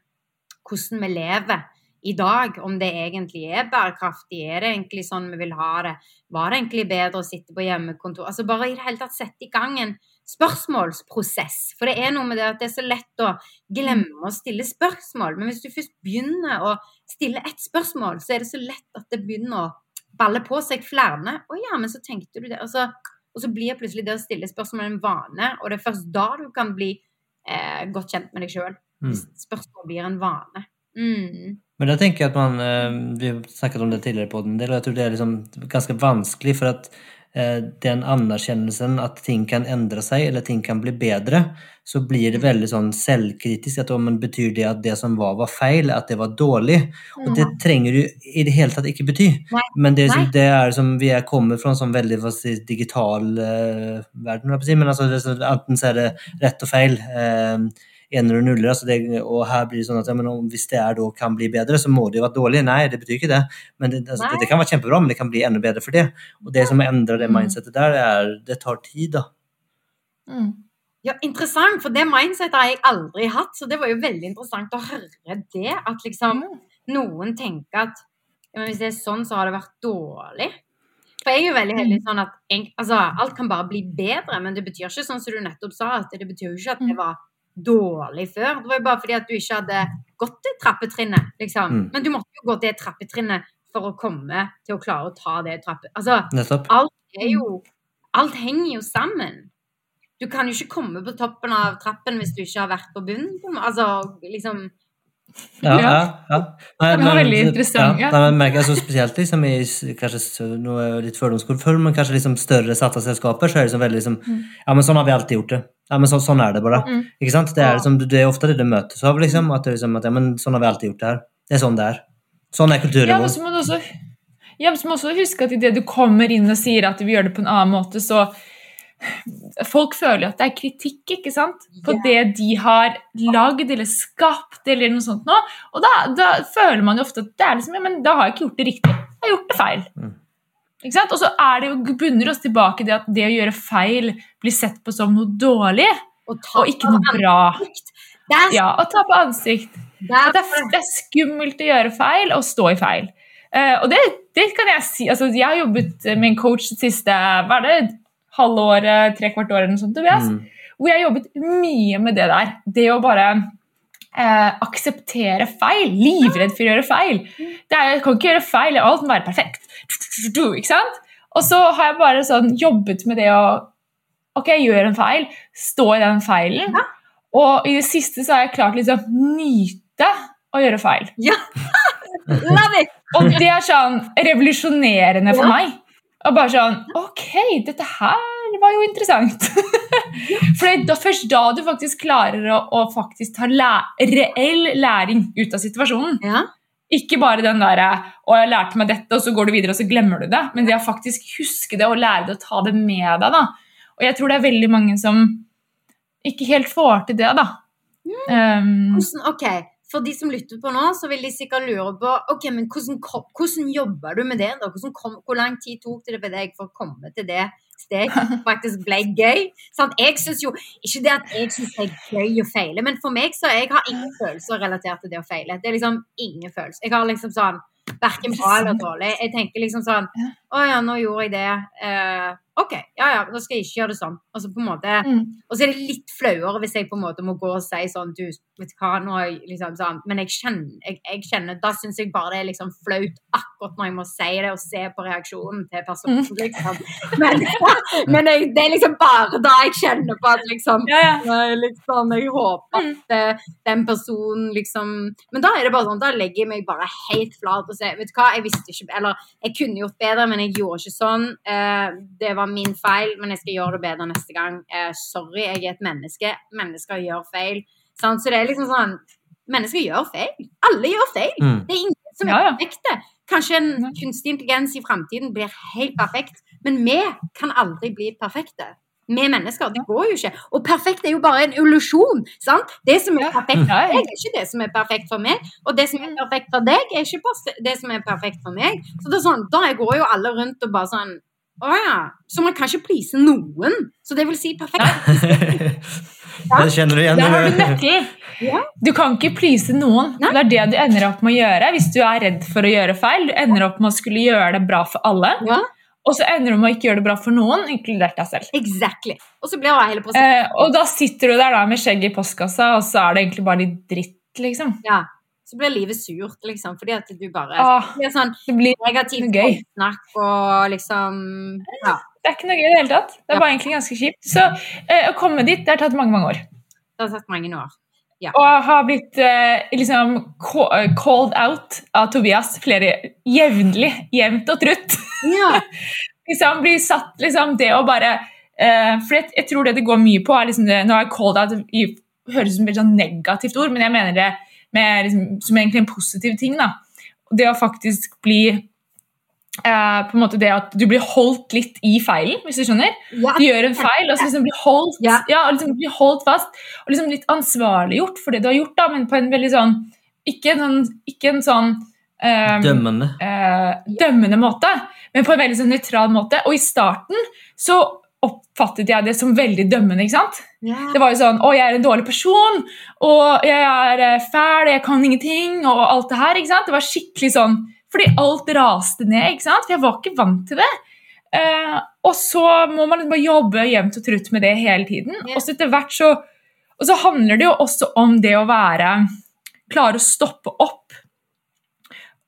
hvordan vi lever i dag. Om det egentlig er bærekraftig. Er det egentlig sånn vi vil ha det? Var det egentlig bedre å sitte på hjemmekontor? Altså Bare i det hele tatt sette i gang en spørsmålsprosess. For det er noe med det at det er så lett å glemme å stille spørsmål. Men hvis du først begynner å stille ett spørsmål, så er det så lett at det begynner å balle på seg flere. Å ja, men så tenkte du det. Og så, og så blir plutselig det å stille spørsmål en vane, og det er først da du kan bli eh, godt kjent med deg sjøl. Hvis spørsmål blir en vane. Mm. Men da tenker jeg at man eh, Vi har snakket om det tidligere på den del, og jeg tror det er liksom ganske vanskelig, for at Eh, den anerkjennelsen at ting kan endre seg, eller ting kan bli bedre, så blir det veldig sånn selvkritisk. at om Betyr det at det som var, var feil? At det var dårlig? Og det trenger du i det hele tatt ikke bety. Nei. Men det, det er som vi er kommer fra en sånn veldig si, digital uh, verden, men altså, det, enten så er det rett og feil. Uh, ener og nuller. Altså det, og her blir det sånn at ja, om, hvis det er, da kan bli bedre, så må det jo være dårlig. Nei, det betyr ikke det. Men det, altså, det, det, kan være kjempebra, men det kan bli enda bedre for det. Og det som endrer det Mm. mindsettet der, er det tar tid, da. Mm. Ja, interessant, for det mindsetet har jeg aldri hatt. Så det var jo veldig interessant å høre det. At liksom noen tenker at ja, men hvis det er sånn, så har det vært dårlig. For jeg er jo veldig heldig sånn at en, altså, alt kan bare bli bedre, men det betyr ikke sånn som du nettopp sa, at det betyr jo ikke at det var dårlig før. Det var jo bare fordi at du ikke hadde gått det trappetrinnet, liksom. Mm. Men du måtte jo gå det trappetrinnet for å komme til å klare å ta det trappet... Altså, alt er jo Alt henger jo sammen. Du kan jo ikke komme på toppen av trappen hvis du ikke har vært på bunnen. Altså, liksom Ja, ja. ja. Nei, det var veldig interessant, Ja, ja. nei, men merker jeg så spesielt liksom, i kanskje, nå er jeg litt fordomsfull, men kanskje liksom større selskaper, så er det liksom veldig liksom Ja, men sånn har vi alltid gjort det. Ja, men så, sånn er det bare. Mm. Ikke sant? Det er, liksom, det er ofte det du møtes av, liksom. At det liksom at ja, men sånn har vi alltid gjort det her. Det er sånn det er. Sånn er kulturen Ja, men så må du også, ja, så må også huske at idet du kommer inn og sier at du vil gjøre det på en annen måte, så Folk føler jo at det er kritikk ikke sant? på yeah. det de har lagd eller skapt. eller noe sånt nå. Og da, da føler man jo ofte at det er liksom, ja, men da har jeg ikke gjort det riktig. Jeg har gjort det feil. Mm. Ikke sant? Og så er det jo, bunner oss tilbake i det at det å gjøre feil blir sett på som noe dårlig og, og ikke noe bra. Er, Ja, Å ta på ansikt. det er, det, er, det er skummelt å gjøre feil og stå i feil. Uh, og det, det kan jeg si. Altså, jeg har jobbet med en coach det siste hva er det, halve året, tre kvart år eller noe sånt. Tobias, Mm. Hvor jeg har jobbet mye med det der. Det å bare eh, akseptere feil. Livredd for å gjøre feil. Det er, jeg kan ikke gjøre feil, alt må være perfekt. Ikke sant? Og så har jeg bare sånn jobbet med det å Ok, jeg gjør en feil. Stå i den feilen. Og i det siste så har jeg klart liksom nyte å gjøre feil. ja. Love it! Og det er sånn revolusjonerende for Ja. meg. Og bare sånn Ok, dette her var jo interessant. For det er først da du faktisk klarer å, å faktisk ta læ reell læring ut av situasjonen. Ja. Ikke bare den derre 'Å, jeg lærte meg dette', og så går du videre, og så glemmer du det. Men det å faktisk huske det og lære det og ta det med deg. da. Og jeg tror det er veldig mange som ikke helt får til det, da. Um, Hvordan, ok, For de som lytter på nå, så vil de sikkert lure på ok, men hvordan, hvordan jobber du med det? da? Kom, hvor lang tid tok det for deg for å komme til det det faktisk ble gøy. Sant? Jeg synes jo ikke det at jeg syns det er gøy å feile, men for meg så jeg har ingen følelser relatert til det å feile. Det er liksom ingen følelser. Jeg har liksom sånn Verken bra eller dårlig. Jeg tenker liksom sånn Å ja, nå gjorde jeg det. Eh, OK, ja ja, da skal jeg ikke gjøre det sånn. Og så på en måte Mm. Og så er det litt flauere hvis jeg på en måte må gå og si sånn Du, vet hva, nå har jeg liksom sånn Men jeg kjenner, jeg, jeg kjenner Da syns jeg bare det er liksom flaut akkurat når jeg må si det, og se på reaksjonen til personen, Mm. liksom. Men, men jeg, det er liksom bare da jeg kjenner på at liksom Ja, ja. Liksom, jeg håper Mm. at eh, den personen liksom Men da er det bare sånn, da legger jeg meg bare helt flat og sier Vet du hva, jeg visste ikke Eller jeg kunne gjort bedre, men jeg gjorde ikke sånn. Eh, det var min feil, men jeg skal gjøre det bedre neste gang. Eh, sorry, jeg er et menneske. Mennesker gjør feil. Sant? Så det er liksom sånn Mennesker gjør feil. Alle gjør feil. Mm. Det er ingen som er Ja, ja. perfekte. Kanskje en kunstig intelligens i framtiden blir helt perfekt, men vi kan aldri bli perfekte. Vi mennesker. Det går jo ikke. Og perfekt er jo bare en illusjon. sant? Det som er perfekt for deg, er ikke det som er perfekt for meg. Og det som er perfekt for deg, er ikke det som er perfekt for meg. Så det er sånn, Da går jo alle rundt og bare sånn Å ja. Så man kan ikke please noen. Så det vil si perfekt. Det kjenner du igjen? Der har du du? nøkkelen. Ja. Du kan ikke please noen. Nei. Det er det du ender opp med å gjøre hvis du er redd for å gjøre feil. Du ender opp med å skulle gjøre det bra for alle, Ja, og så ender du med å ikke gjøre det bra for noen, inkludert deg selv. exactly. Og så blir det hele prosessen Eh, og da sitter du der da med skjegget i postkassa, og så er det egentlig bare litt dritt, liksom. Ja. Så blir livet surt, liksom, fordi at du bare Åh, Det blir sånn det, blir, negativt snakk og liksom Ja. det er ikke noe gøy i det hele tatt. Det er bare egentlig ganske kjipt. Så eh, å komme dit, det har tatt mange, mange år. Det har tatt mange år. Ja. Og har blitt eh, liksom eh, called out av Tobias flere jevnlig, jevnt og trutt. Ja. liksom blir satt liksom det å bare eh, For jeg, jeg tror det det går mye på, er liksom det Nå har jeg called out i, høres ut som et sånn negativt ord, men jeg mener det med, liksom, som egentlig en positiv ting. da. Det å faktisk bli eh, på en måte det at du blir holdt litt i feilen, hvis du skjønner. ja. Du gjør en feil, og så liksom blir holdt, Ja. ja. liksom blir holdt fast. Og liksom litt ansvarliggjort for det du har gjort, da, men på en veldig sånn Ikke en sånn, ikke en sånn eh, Dømmende. eh, dømmende måte, men på en veldig sånn nøytral måte. Og i starten så oppfattet jeg det som veldig dømmende. ikke sant? Yeah. Det var jo sånn Å, jeg er en dårlig person, og jeg er eh, fæl, jeg kan ingenting, og alt det her. ikke sant? Det var skikkelig sånn Fordi alt raste ned, ikke sant? For jeg var ikke vant til det. Eh, og så må man liksom bare jobbe jevnt og trutt med det hele tiden. Yeah. Og så etter hvert så Og så handler det jo også om det å være Klare å stoppe opp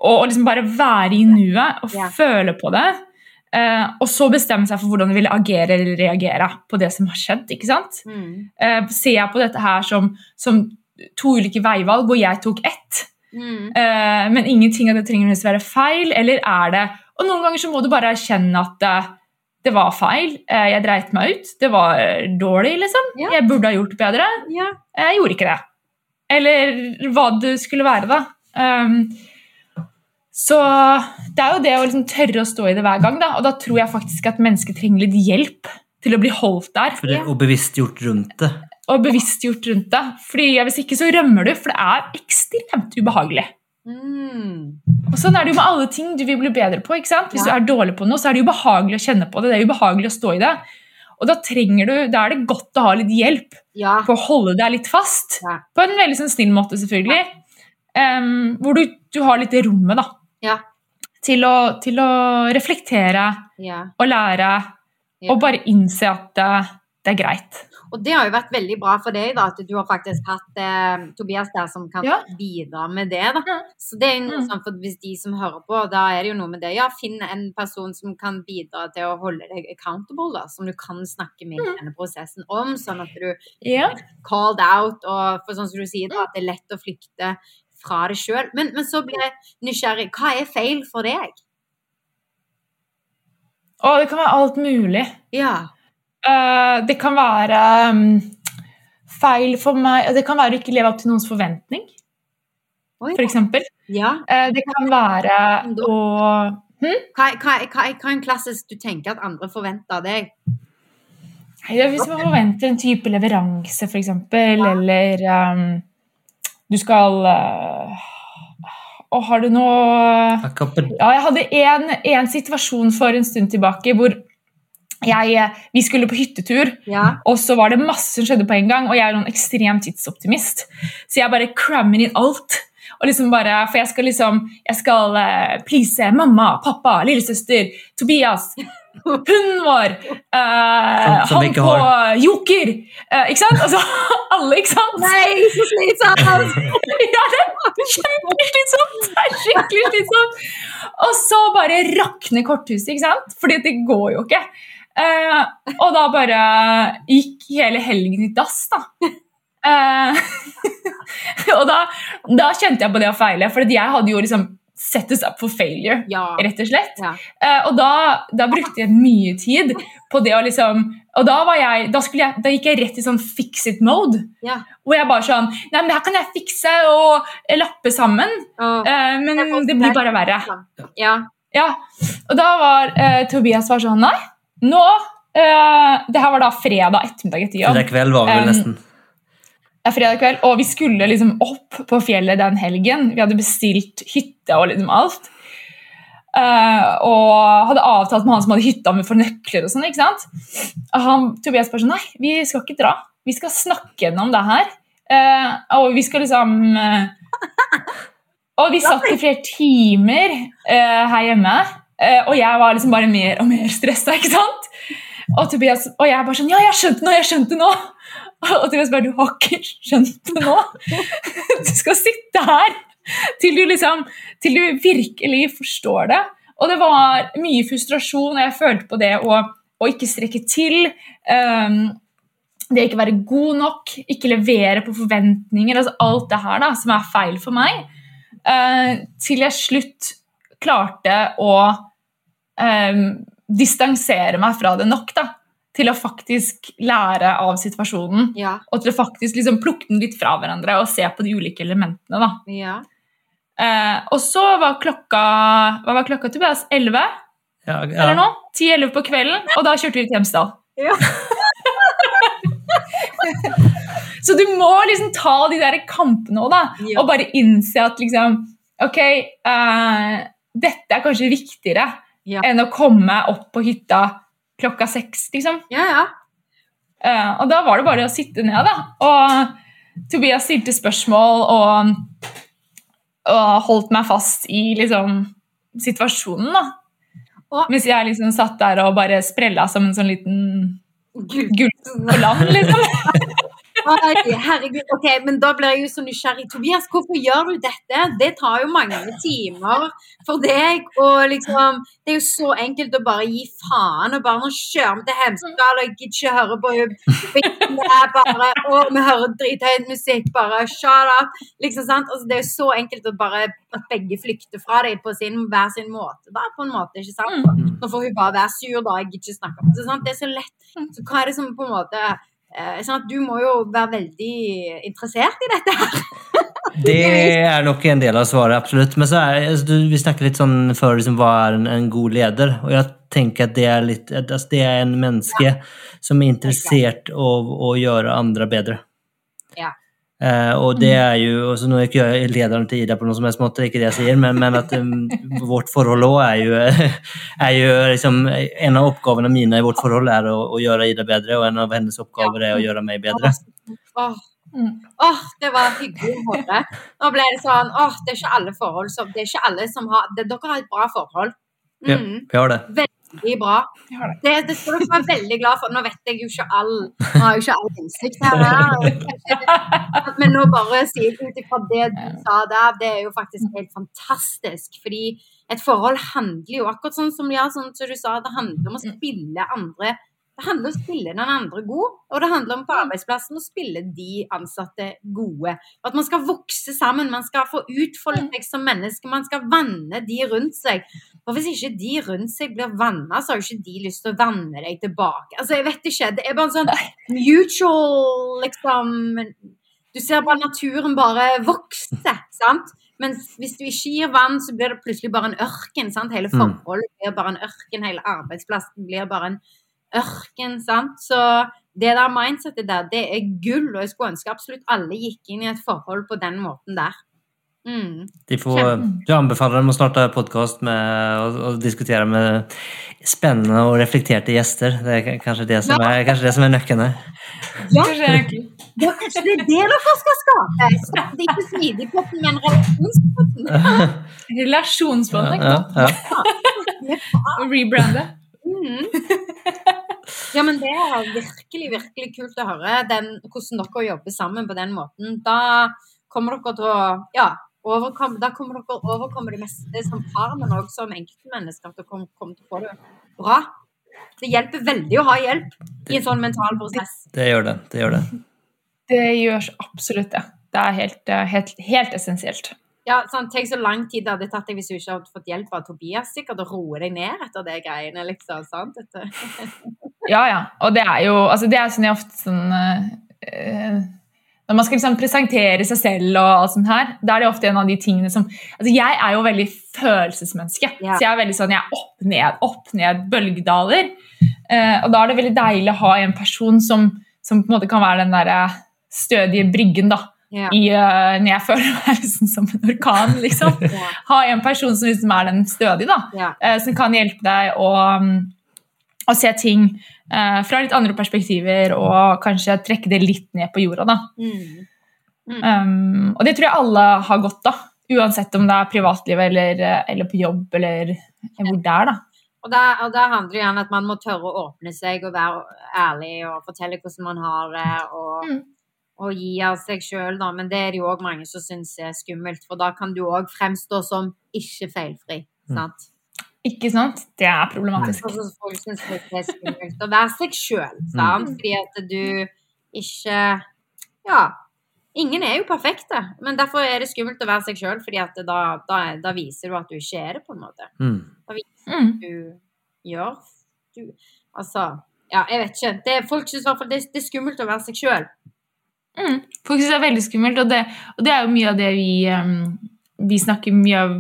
og, og liksom bare være i nuet og yeah. føle på det. Eh, og så bestemme seg for hvordan du vil agere eller reagere på det som har skjedd. ikke sant? Mm. Eh, ser jeg på dette her som, som to ulike veivalg hvor jeg tok ett, Mm. eh, men ingenting av det trenger å være feil, eller er det Og noen ganger så må du bare erkjenne at det, det var feil. Eh, jeg dreit meg ut. Det var eh, dårlig, liksom. Ja. Jeg burde ha gjort bedre. Ja. Jeg gjorde ikke det. Eller hva det skulle være, da. Um, så det er jo det å liksom tørre å stå i det hver gang, da. Og da tror jeg faktisk at mennesker trenger litt hjelp til å bli holdt der. For det, og bevisstgjort rundt det. Og bevisstgjort rundt det. Fordi Hvis ikke så rømmer du, for det er ekstremt ubehagelig. Mm. Og sånn er det jo med alle ting du vil bli bedre på. ikke sant? Hvis Ja. du er dårlig på noe, så er det ubehagelig å kjenne på det. Det er ubehagelig å stå i det. Og da trenger du, da er det godt å ha litt hjelp Ja. på å holde deg litt fast. Ja. På en veldig sånn snill måte, selvfølgelig. Um, hvor du, du har litt det rommet da, Ja. til, å, til å reflektere ja. og lære Ja. og bare innse at det, det er greit. Og det har jo vært veldig bra for deg, da, at du har faktisk hatt eh, Tobias der som kan bidra med det. da. Så det er jo noe Mm. sånn, for Hvis de som hører på, da er det jo noe med det. Ja, finn en person som kan bidra til å holde deg accountable, da, som du kan snakke med i Mm. denne prosessen om, sånn at du yeah. called out, og for sånn som du sier, da, at det er lett å flykte fra det sjøl. Men, men så blir jeg nysgjerrig. Hva er feil for deg? Å, det kan være alt mulig. Ja. Uh, det kan være um, feil for meg Det kan være å ikke leve opp til noens forventning, for eksempel. ja. Uh, det kan være å Hva, hva, hva, hva er en klassisk du tenker at andre forventer av deg? Hvis man forventer en type leveranse, f.eks., eksempel eller um, du skal uh, Å, har du noe Ja, jeg hadde en, en situasjon for en stund tilbake hvor jeg, eh, Vi skulle på hyttetur, Ja. og så var det masse som skjedde på en gang. Og jeg er noen ekstrem tidsoptimist, så jeg bare crammer inn alt. Og liksom bare, For jeg skal liksom Jeg skal eh, please mamma, pappa, lillesøster, Tobias, hunden vår, eh, Som- som vi han på har. Joker. eh, ikke sant? Altså alle, ikke sant? Nei, så slitsomt! Ja, det er kjempeslitsomt! Det er skikkelig slitsomt. Og så bare rakner korthuset, ikke sant? Fordi det går jo ikke. Eh, og da bare gikk hele helgen i dass, da. Eh, og da, da kjente jeg på det å feile, for jeg hadde jo liksom set us up for failure, Ja. rett og slett. Ja. Uh, og da, da brukte jeg mye tid på det å liksom Og da, var jeg, da, jeg, da gikk jeg rett i sånn fix it-mode. Ja. Hvor jeg bare sånn Nei, men det her kan jeg fikse og lappe sammen. Eh, men det blir bare verre. ja. Ja. Og da var uh, Tobias var sånn Nei, nå eh, Det her var da fredag ettermiddag etter jobb. Fredag kveld var vi vel Um, nesten. Det er fredag kveld, og vi skulle liksom opp på fjellet den helgen. Vi hadde bestilt hytte og liksom alt. Uh, og hadde avtalt med han som hadde hytta med for nøkler og sånn. ikke sant? Og han, Tobias bare sånn Nei, vi skal ikke dra. Vi skal snakke gjennom det her. Uh, og vi skal liksom uh, Og vi satt i flere timer her hjemme, og jeg var liksom bare mer og mer stressa, ikke sant? Og Tobias og jeg bare sånn Ja, jeg skjønte nå! Jeg skjønte skjønt det til Og Tobias bare Du har ikke skjønt det nå! Du skal sitte her til du liksom Til du virkelig forstår det. Og det var mye frustrasjon, og jeg følte på det å, å ikke strekke til. Um, det å ikke være god nok, ikke levere på forventninger. altså Alt det her da, som er feil for meg. Uh, til jeg slutt klarte å um, distansere meg fra det nok. da, Til å faktisk lære av situasjonen. Ja. Og til å faktisk liksom plukke den litt fra hverandre og se på de ulike elementene. da. ja. Eh, og så var klokka hva var klokka Tobias? 11? Ja, Eller noe? 10-11 på kvelden, og da kjørte vi til Hjemsdal. Ja. så du må liksom ta de der kampene òg, da. Ja. Og bare innse at liksom Ok, eh, dette er kanskje viktigere Ja. enn å komme opp på hytta klokka seks, liksom. ja, ja. Uh, og da var det bare å sitte ned, da. Og Tobias stilte spørsmål og, og holdt meg fast i liksom situasjonen, da. Og- Mens jeg liksom satt der og bare sprella som en sånn liten gull på land, liksom. Oi, herregud. Ok, men da blir jeg jo så nysgjerrig. Tobias, hvorfor gjør du dette? Det tar jo mange timer for deg. Og liksom, det er jo så enkelt å bare gi faen og bare nå kjører vi til Hemsedal og jeg gidder ikke høre på henne. bare Å, vi hører drithøy musikk, bare shut up. Liksom, sant? Altså, det er jo så enkelt å bare at begge flykter fra deg på sin, hver sin måte. Da, på en måte, ikke sant? Nå får hun bare være sur, da. Jeg gidder ikke snakke om det. Sant? Det er så lett. Så hva er det som på en måte sånn at Du må jo være veldig interessert i dette her. Det er nok en del av svaret, absolutt. Men så er, altså, du, vi snakket litt sånn før liksom, hva er en, en god leder. Og jeg tenker at det er, litt, altså, det er en menneske som er interessert av å gjøre andre bedre. Ja. Eh, og det er jo også Nå er ikke jeg lederen til Ida på noen som helst måte, det er ikke det jeg sier, men, men at um, vårt forhold òg er jo, er jo liksom, En av oppgavene mine i vårt forhold er å, å gjøre Ida bedre, og en av hennes oppgaver er å gjøre meg bedre. Åh, Mm. åh, det var hyggelig å høre. Nå ble det sånn åh, det er ikke alle forhold som Det er ikke alle som har det, Dere har et bra forhold. Ja, Mm, vi har det. Veldig bra. Det. Det, skal dere være veldig glad for. Nå vet jeg jo ikke all Nå har jo ikke all innsikt her. Men nå bare si ut ifra det du sa der, det er jo faktisk helt fantastisk. Fordi et forhold handler jo akkurat sånn som, ja, sånn som du sa, det handler om å spille andre det handler om å spille den andre god, og det handler om på arbeidsplassen å spille de ansatte gode. At man skal vokse sammen, man skal få utfolde seg som menneske, man skal vanne de rundt seg. For hvis ikke de rundt seg blir vanna, så har jo ikke de lyst til å vanne deg tilbake. Altså, jeg vet ikke. Det er bare en sånn mutual liksom Du ser bare naturen bare vokse, sant? Men hvis du ikke gir vann, så blir det plutselig bare en ørken. sant? Hele Mm. forholdet blir bare en ørken, hele arbeidsplassen blir bare en ørken. sant? Så det der mindsetet der, det er gull, og jeg skulle ønske absolutt alle gikk inn i et forhold på den måten der. Mm. De får, du anbefaler dem å starte podkast og, og diskutere med spennende og reflekterte gjester. Det er kanskje det som er, kanskje det som er nøkkelen her. Ja, det er kanskje det er det dere skal skape? Skape ikke smidigpotten, men relasjonspotten. Relasjonsbånd. Ja, ja, ja. rebrande. Mm. Ja, men det er virkelig, virkelig kult å høre den, hvordan dere jobber sammen på den måten. Da kommer dere til å ja, overkomme, da kommer dere overkomme det meste som par, men også som enkeltmennesker. At dere kommer, kommer til å få det bra. Det hjelper veldig å ha hjelp i en sånn mental prosess. Det gjør det. Det gjør det. Det gjør absolutt det. Det er helt, helt, helt essensielt. Ja, sånn, Tenk så lang tid det hadde tatt deg hvis du ikke hadde fått hjelp av Tobias. Sikkert å roe deg ned etter det greiene. liksom, sant? Ja, ja. Og det er jo altså det er sånn jeg ofte sånn eh, Når man skal liksom presentere seg selv og alt sånt her, da er det ofte en av de tingene som altså Jeg er jo veldig følelsesmenneske. Ja. Så jeg er veldig sånn, jeg er opp ned, opp ned, bølgedaler. Uh, og da er det veldig deilig å ha en person som, som på en måte kan være den derre stødige bryggen, da. Ja. I, uh, når jeg føler meg liksom som en orkan, liksom. Ja. Ha en person som liksom er den stødige, da eh, som kan hjelpe deg å, um, å se ting uh, fra litt andre perspektiver og kanskje trekke det litt ned på jorda. Da. Mm. Um, og det tror jeg alle har godt av, uansett om det er privatliv eller, eller på jobb eller hvor det er. da. Og da, og da handler det gjerne om at man må tørre å åpne seg og være ærlig og fortelle hvordan man har det, og, Mm. Og gi av seg sjøl, da. Men det er det jo òg mange som syns er skummelt, for da kan du òg fremstå som ikke feilfri. Mm. Ikke sant? Det er problematisk. Så folk syns det er skummelt å være seg sjøl, sant? Fordi at du ikke Ja. Ingen er jo perfekte, men derfor er det skummelt å være seg sjøl, fordi at da, da, da viser du at du ikke er det, på en måte. Mm. Mm. du gjør. Du, altså Ja, jeg vet ikke. Det, folk syns i hvert fall det, det er skummelt å være seg sjøl. Mm. Folk syns det er veldig skummelt, og det, og det er jo mye av det vi, um, vi snakker mye, av,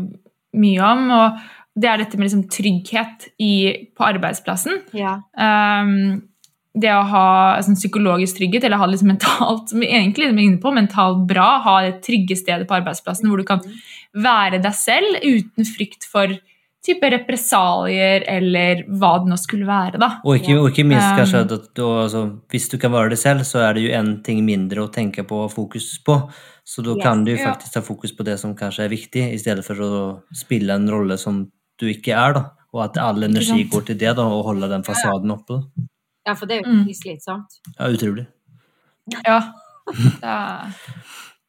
mye om. og det er dette med liksom trygghet i, på arbeidsplassen. Ja. Um, det å ha sånn, psykologisk trygghet, eller ha liksom mentalt som vi egentlig er inne på, mentalt bra, ha det trygge stedet på arbeidsplassen hvor du kan være deg selv uten frykt for type represalier eller hva det nå skulle være. da. Og ikke, og ikke minst Um, kanskje at at du, altså, hvis du kan være det selv, så er det jo en ting mindre å tenke på og fokus på. Så da Yes. kan du faktisk ta fokus på det som kanskje er viktig, i stedet for å spille en rolle som du ikke er. da. Og at all energi går til det, da, og holde den fasaden oppe. da. ja, for det er jo Mm. slitsomt. Ja, utrolig. Ja, er,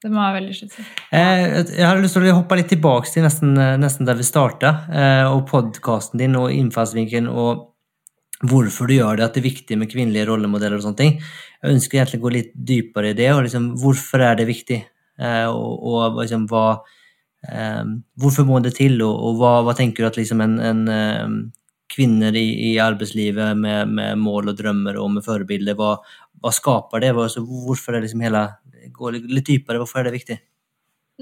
det må være veldig slitsomt. Eh, jeg har lyst til å hoppe litt tilbake til nesten, nesten der vi starta, eh, og podkasten din og innfallsvinkelen og hvorfor du gjør det, at det er viktig med kvinnelige rollemodeller og sånne ting. Jeg ønsker egentlig å gå litt dypere i det, og liksom, hvorfor er det viktig? Eh, og, og liksom, hva eh, Hvorfor må det til, og, og hva, hva tenker du at liksom en, en eh, kvinner i, i arbeidslivet med, med mål og drømmer og med forbilder, hva, hva skaper det? Hvorfor er det liksom hele Gå litt dypere, hvorfor er det viktig?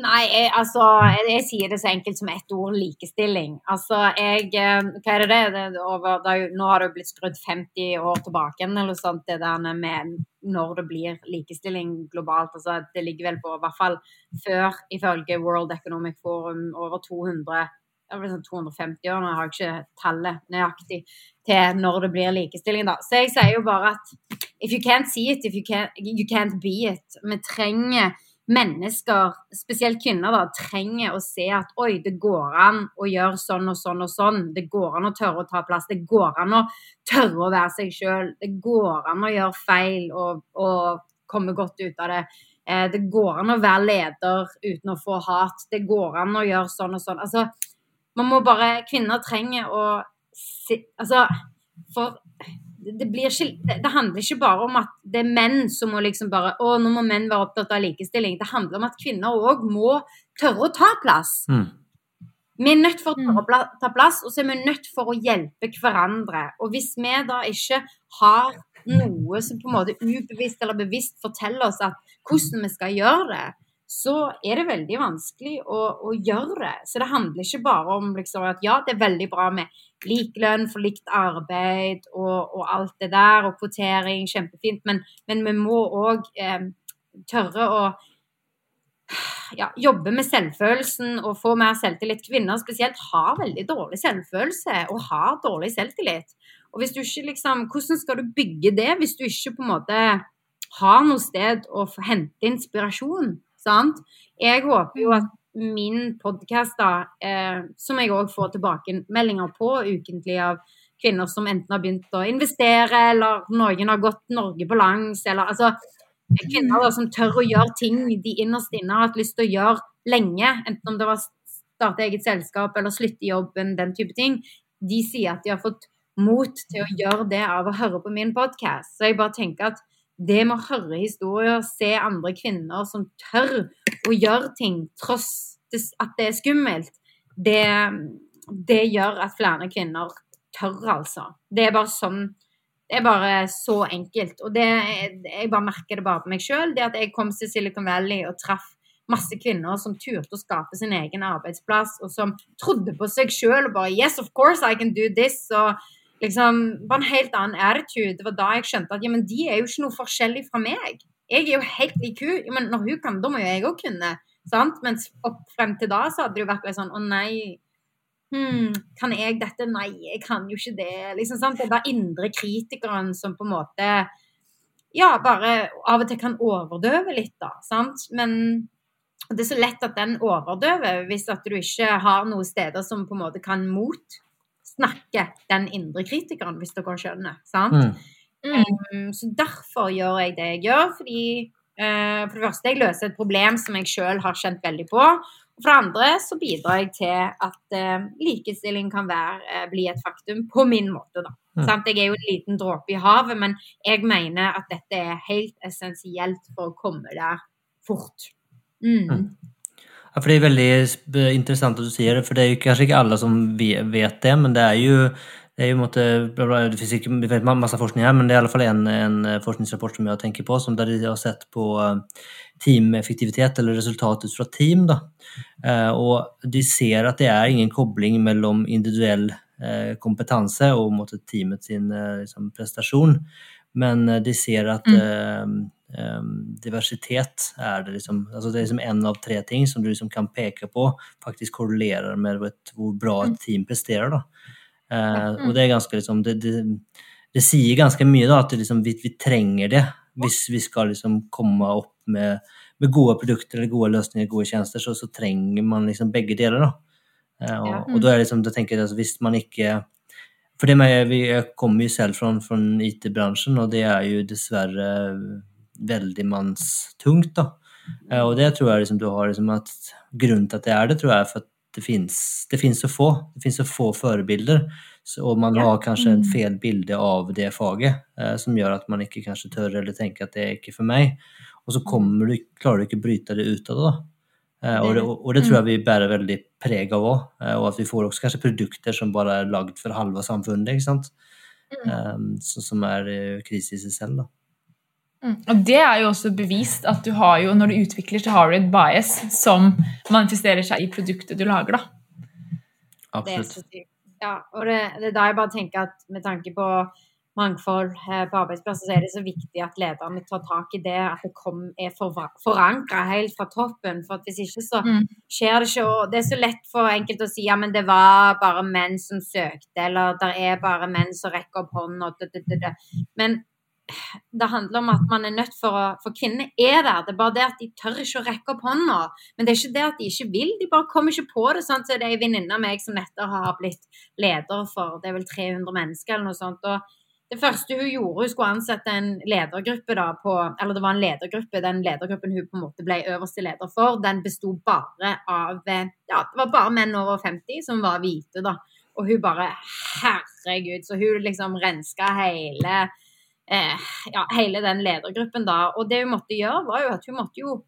Nei, jeg, altså jeg, jeg sier det så enkelt som ett ord likestilling. Altså, jeg eh, Hva er det det? det er over, det nå har det jo blitt skrudd 50 år tilbake eller noe sånt, det der med når det blir likestilling globalt. Altså, det ligger vel på, i hvert fall før, ifølge World Economic Forum, over 200 det var sånn 250 år, nå har jeg ikke tallet nøyaktig til når det blir likestilling, da. Så jeg sier jo bare at if you can't see it, if you can't, you can't be it. Vi trenger mennesker, spesielt kvinner, da, trenger å se at oi, det går an å gjøre sånn og sånn og sånn. Det går an å tørre å ta plass. Det går an å tørre å være seg sjøl. Det går an å gjøre feil og, og komme godt ut av det. Eh, Det går an å være leder uten å få hat. Det går an å gjøre sånn og sånn. Altså, man må bare Kvinner trenger å si Altså, for det, blir ikke det, handler ikke bare om at det er menn som må liksom bare Å, nå må menn være opptatt av likestilling. Det handler om at kvinner òg må tørre å ta plass. Mm. Vi er nødt for å pla- ta plass, og så er vi nødt for å hjelpe hverandre. Og hvis vi da ikke har noe som på en måte ubevisst eller bevisst forteller oss at hvordan vi skal gjøre det, så er det veldig vanskelig å, å gjøre det. Så det handler ikke bare om liksom, at ja, det er veldig bra med lik lønn for likt arbeid og, og alt det der, og kvotering, kjempefint, men, men vi må òg eh, tørre å ja, jobbe med selvfølelsen og få mer selvtillit. Kvinner spesielt har veldig dårlig selvfølelse og har dårlig selvtillit. Og hvis du ikke liksom, Hvordan skal du bygge det hvis du ikke på en måte har noe sted å hente inspirasjon? Sant? Jeg håper jo at min podkast, eh, som jeg òg får tilbakemeldinger på ukentlig av kvinner som enten har begynt å investere, eller noen har gått Norge på langs, eller altså Kvinner da, som tør å gjøre ting de innerst inne har hatt lyst til å gjøre lenge, enten om det var starte eget selskap eller slutte jobben, den type ting. De sier at de har fått mot til å gjøre det av å høre på min podkast. Så jeg bare tenker at det med å høre historier, se andre kvinner som tør å gjøre ting tross at det er skummelt, det, det gjør at flere kvinner tør, altså. Det er bare sånn det er bare så enkelt. Og det, jeg bare merker det bare på meg sjøl. Det at jeg kom til Silicon Valley og traff masse kvinner som turte å skape sin egen arbeidsplass, og som trodde på seg sjøl og bare Yes, of course I can do this. Og liksom var en helt annen attitude. Det var da jeg skjønte at ja, men de er jo ikke noe forskjellig fra meg. Jeg er jo helt lik hun. Men når hun kan, da må jo jeg òg kunne. Sant? Mens opp frem til da så hadde det jo vært sånn Å nei, hmm, kan jeg dette? Nei, jeg kan jo ikke det. Liksom, sant? Det der indre kritikeren som på en måte ja, bare av og til kan overdøve litt, da. Sant? Men det er så lett at den overdøver hvis at du ikke har noen steder som på en måte kan motsnakke den indre kritikeren, hvis dere skjønner. Sant? Mm. Um, så derfor gjør jeg det jeg gjør, fordi uh, for det første jeg løser et problem som jeg sjøl har kjent veldig på. For det andre så bidrar jeg til at uh, likestilling kan være, uh, bli et faktum på min måte. da. Mm. Jeg er jo en liten dråpe i havet, men jeg mener at dette er helt essensielt for å komme der fort. Mm. Ja, for Det er veldig interessant at du sier det, for det er jo kanskje ikke alle som vet det, men det er jo det, er jo måte, det finnes ikke masse forskning her, men det er i alle fall en, en forskningsrapport som jeg tenker på, som der de har sett på uh, teameffektivitet eller resultatet fra team. Da. Eh, og de ser at det er ingen kobling mellom individuell eh, kompetanse og måte, teamet sin eh, liksom, prestasjon. Men de ser at mm. Diversitet er det liksom altså Det er liksom en av tre ting som du liksom kan peke på faktisk korrelerer med vet, hvor bra et mm. team presterer. Da. og mm. det er ganske liksom det, det, det sier ganske mye da, at liksom, vi, vi, trenger det hvis vi skal liksom komme opp med, med, gode produkter eller gode løsninger, gode tjenester, så, så trenger man liksom begge deler. da. Uh, og, mm. og, da er liksom, da tenker jeg altså, Hvis man ikke For det med, Jeg kommer jo selv fra, fra IT-bransjen, og det er jo dessverre veldig mannstungt. da. Eh, og det tror jeg liksom, du har liksom at Grunnen til at det er det, tror jeg er for at det fins så få. Det fins så få forbilder. og man har kanskje en mm. feil bilde av det faget, eh, som gjør at man ikke kanskje tør eller tenker at det er ikke for meg. Og så kommer du, klarer du ikke å bryte det ut av det. Eh, og, det, og det tror jeg vi bærer veldig preg av òg. Eh, og at vi får også kanskje produkter som bare er lagd for halve samfunnet. ikke sant? Um, som er krise i seg selv. da. Mm. Og det er jo også bevist at du har jo, når du utvikler, så har du et bias som manifesterer seg i produktet du lager, da. Absolutt. Ja, og det, det er da jeg bare tenker at med tanke på mangfold eh, på arbeidsplasser, så er det så viktig at lederne tar tak i det, at det kom, er for, forankra helt fra toppen. For hvis ikke så mm. skjer det ikke. Og det er så lett for enkelte å si ja, men det var bare menn som søkte, eller det er bare menn som rekker opp hånda. Men det handler om at man er nødt for å For kvinner er der, det er bare det at de tør ikke å rekke opp hånda. Men det er ikke det at de ikke vil, de bare kommer ikke på det. sånn så Det er ei venninne av meg som nettopp har blitt leder for det er vel 300 mennesker eller noe sånt. og det første hun gjorde, hun skulle ansette en ledergruppe da på Eller det var en ledergruppe. Den ledergruppen hun på en måte ble øverste leder for, den besto bare av Ja, det var bare menn over 50 som var hvite, da. Og hun bare Herregud. Så hun liksom renska hele eh, Ja, hele den ledergruppen, da. Og det hun måtte gjøre, var jo at hun måtte jo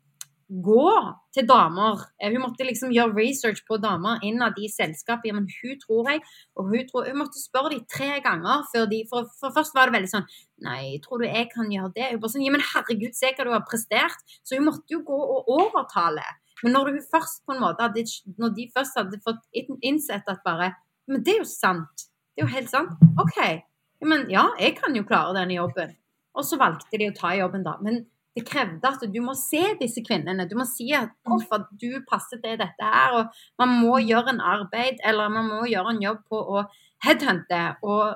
gå til damer. Eh, hun måtte liksom gjøre research på damer innad i selskapet. Men hun tror jeg Og hun, tror, hun måtte spørre dem tre ganger før de For, for først var det veldig sånn Nei, tror du jeg kan gjøre det? Hun bare sånn Ja, men herregud, se hva du har prestert. Så hun måtte jo gå og overtale. Men når hun først på en måte hadde, når de først hadde fått innsett at bare Men det er jo sant. Det er jo helt sant. OK. Men ja, jeg kan jo klare denne jobben. Og så valgte de å ta jobben, da. Men det krevde at du må se disse kvinnene. Du må si at hvorfor du passer til dette her. Og man må gjøre en arbeid, eller man må gjøre en jobb på å headhunte. Og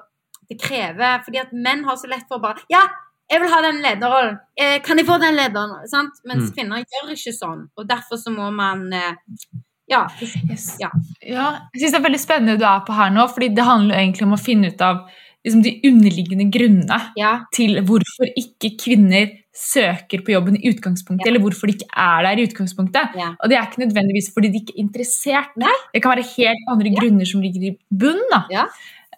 det krever Fordi at menn har så lett for å bare Ja, jeg vil ha den lederrollen. Eh, kan jeg få den lederen? Sant? Mens Mm. kvinner gjør ikke sånn. Og derfor så må man eh, Ja. Ja. Ja, jeg synes det er veldig spennende du er på her nå, fordi det handler egentlig om å finne ut av liksom, de underliggende grunnene ja. til hvorfor ikke kvinner søker på jobben i utgangspunktet, Ja. eller hvorfor de ikke er der i utgangspunktet. Ja. Og det er ikke nødvendigvis fordi de ikke er interessert. Nei. Det kan være helt andre grunner som ligger i bunnen,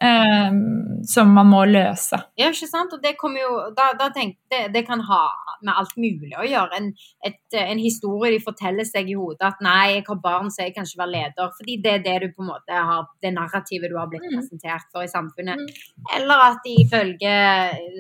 ehm, som man må løse. Ja, ikke sant? Og det kommer jo Da, da tenk, det, det kan ha med alt mulig å gjøre. En, et, en historie de forteller seg i hodet at 'nei, jeg har barn, så jeg kan ikke være leder'. Fordi det er det du på en måte har Det narrativet du har blitt Mm. presentert for i samfunnet. Mm. Eller at ifølge,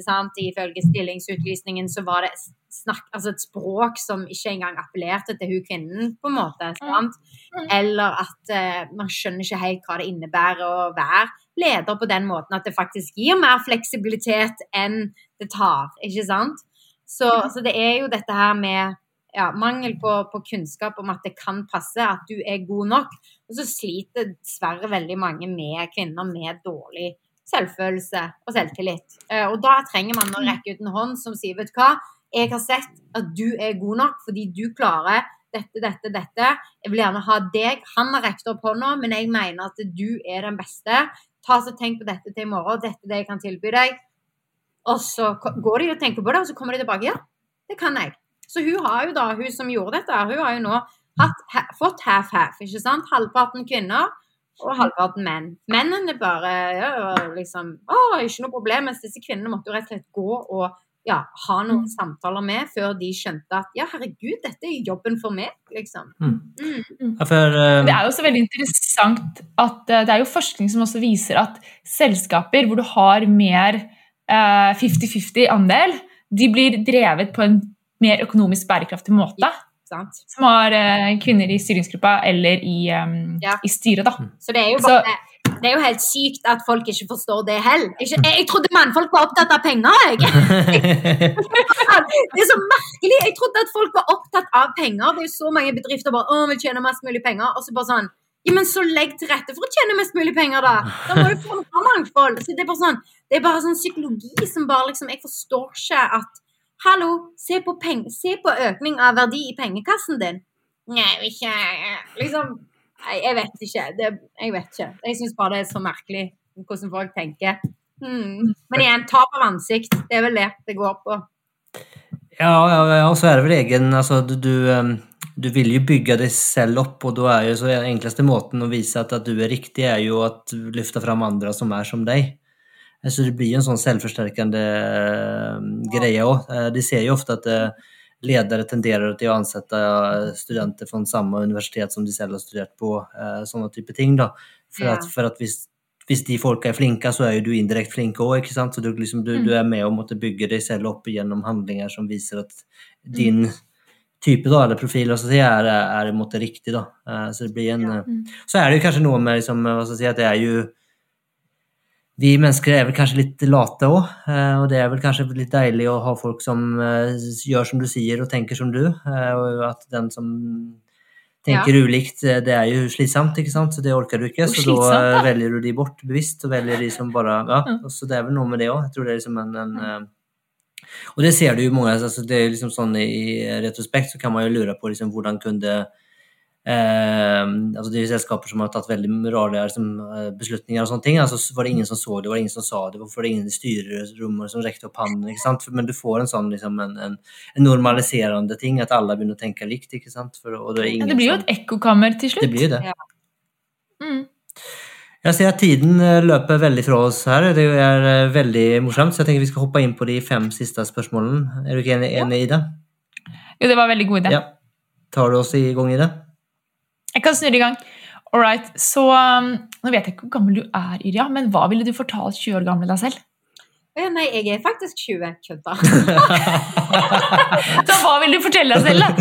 sant, ifølge stillingsutlysningen så var det snakk, altså et språk som ikke engang appellerte til hun kvinnen, på en måte. sant? Mm. Eller at uh, man skjønner ikke helt hva det innebærer å være leder på den måten at det faktisk gir mer fleksibilitet enn det tar. ikke sant? Så, så det er jo dette her med ja, mangel på, på kunnskap om at det kan passe, at du er god nok. Og så sliter dessverre veldig mange med kvinner med dårlig selvfølelse og selvtillit. Eh, Og da trenger man å rekke ut en hånd som sier, vet du hva, jeg har sett at du er god nok fordi du klarer dette, dette, dette. Jeg vil gjerne ha deg. Han har rekt opp hånda, men jeg mener at du er den beste. Ta så Tenk på dette til i morgen. Dette er det jeg kan tilby deg. Og så går de og tenker på det, og så kommer de tilbake. Ja, det kan jeg. Så hun har jo da, hun som gjorde dette, hun har jo nå hatt, ha, fått half-half. ikke sant? Halvparten kvinner og halvparten menn. Mennene bare ja, liksom Å, ikke noe problem. Mens disse kvinnene måtte jo rett og slett gå og ja, ha noen samtaler med før de skjønte at ja, herregud, dette er jobben for meg, liksom. Ja, for, uh... Det er jo også veldig interessant at uh, det er jo forskning som også viser at selskaper hvor du har mer eh, 50-50 andel, de blir drevet på en mer økonomisk bærekraftig måte. Ja, Som har eh, kvinner i styringsgruppa eller i, um, Ja. i styret, da. Så det er jo Så- bare det er jo helt sykt at folk ikke forstår det heller. Jeg, jeg trodde mannfolk var opptatt av penger, jeg. Det er så merkelig. Jeg trodde at folk var opptatt av penger. Det er jo så mange bedrifter bare å, vil tjene mest mulig penger. Og så bare sånn ja, men så legg til rette for å tjene mest mulig penger, da. Da må du få noe mangfold. Så det er bare sånn, det er bare sånn psykologi som bare liksom Jeg forstår ikke at Hallo, se på, peng, se på økning av verdi i pengekassen din. Nei, ikke Liksom Nei, jeg vet ikke. Det, jeg vet ikke. Jeg syns bare det er så merkelig hvordan folk tenker. Hmm. Men igjen, tap av ansikt. Det er vel det det går på. Ja, ja, ja, og så er det vel egen altså, du, du, em, du vil jo bygge deg selv opp, og da er jo så enkleste måten å vise at, at du er riktig, er jo at du løfter fram andre som er som deg. Så det blir jo en sånn selvforsterkende eh, greie òg. De ser jo ofte at eh, ledere tenderer til å ansette eh, studenter fra samme universitet som de selv har studert på, eh, sånne type ting. da. For Ja. at, for at hvis, hvis de folka er flinke, så er jo du indirekte flink òg. Så du, liksom, du, du er med og måtte bygge deg selv opp gjennom handlinger som viser at din type da, eller profil si, er, er, er riktig. da. Eh, Så det blir en eh, Så er det jo kanskje noe med liksom, hva skal jeg si, at det er jo vi mennesker er vel kanskje litt late òg, og det er vel kanskje litt deilig å ha folk som eh, gjør som du sier og tenker som du, eh, og at den som tenker ulikt, eh, det er jo slitsomt, ikke sant, så det orker du ikke, så da eh, da. velger du de bort bevisst, og velger de som bare, ja, Mm. så det er vel noe med det òg, jeg tror det er liksom en, en eh, og det ser du jo mange, altså det er liksom sånn i retrospekt så kan man jo lure på liksom hvordan kunne Eh, altså de selskaper som har tatt veldig rare liksom, eh, beslutninger og sånne ting. altså var det ingen som så det, var det ingen som sa det, hvorfor var det ingen i styrerommet som rekte opp hånden? ikke sant? Men du får en sånn liksom, en, en, en normaliserende ting, at alle begynner å tenke likt. ikke sant? For, det, Ja, det blir jo et ekkokammer til slutt. det blir jo det. Mm. Jeg ser at tiden eh, løper veldig fra oss her. Det er eh, veldig morsomt, så jeg tenker vi skal hoppe inn på de fem siste spørsmålene. Er du ikke enig, enig i det? Jo, det var veldig god idé. Ja. Tar du oss i gang i det? Jeg kan snurre i gang. All right, så um, Nå vet jeg ikke hvor gammel du er, Yrja, men hva ville du fortalt 20 år gamle deg selv? Nei, jeg er faktisk 20. Kødda. Så hva vil du fortelle deg selv, da?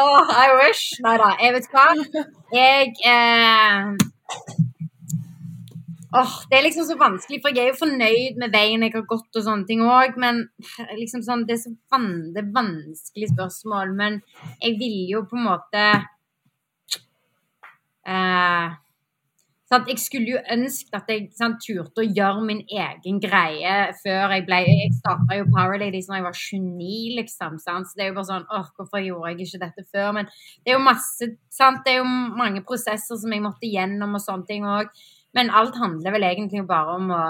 oh, I wish. Nei da, jeg vet hva. Jeg eh, Åh, Det er liksom så vanskelig, for jeg er jo fornøyd med veien jeg har gått og sånne ting òg, men liksom sånn, det er så van, det er vanskelig spørsmål. Men jeg vil jo på en måte eh, sant? Jeg skulle jo ønske at jeg sant, turte å gjøre min egen greie før jeg ble Jeg starta jo Power Ladies da jeg var 29, liksom. Sant? Så det er jo bare sånn åh, hvorfor gjorde jeg ikke dette før? Men det er jo masse sant? Det er jo mange prosesser som jeg måtte gjennom og sånne ting òg. Men alt handler vel egentlig bare om å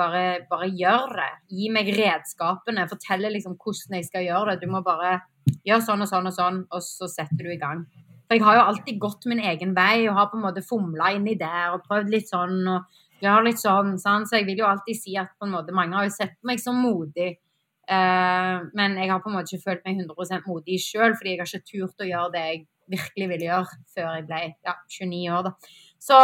bare, bare gjøre det. Gi meg redskapene. Fortelle liksom hvordan jeg skal gjøre det. Du må bare gjøre sånn og sånn og sånn, og så setter du i gang. For jeg har jo alltid gått min egen vei og har på en måte fomla inni der og prøvd litt sånn og gjør litt sånn. sånn. Så jeg vil jo alltid si at på en måte mange har jo sett meg som modig. Uh, men jeg har på en måte ikke følt meg 100% modig sjøl, fordi jeg har ikke turt å gjøre det jeg virkelig ville gjøre før jeg ble ja, 29 år. da. Så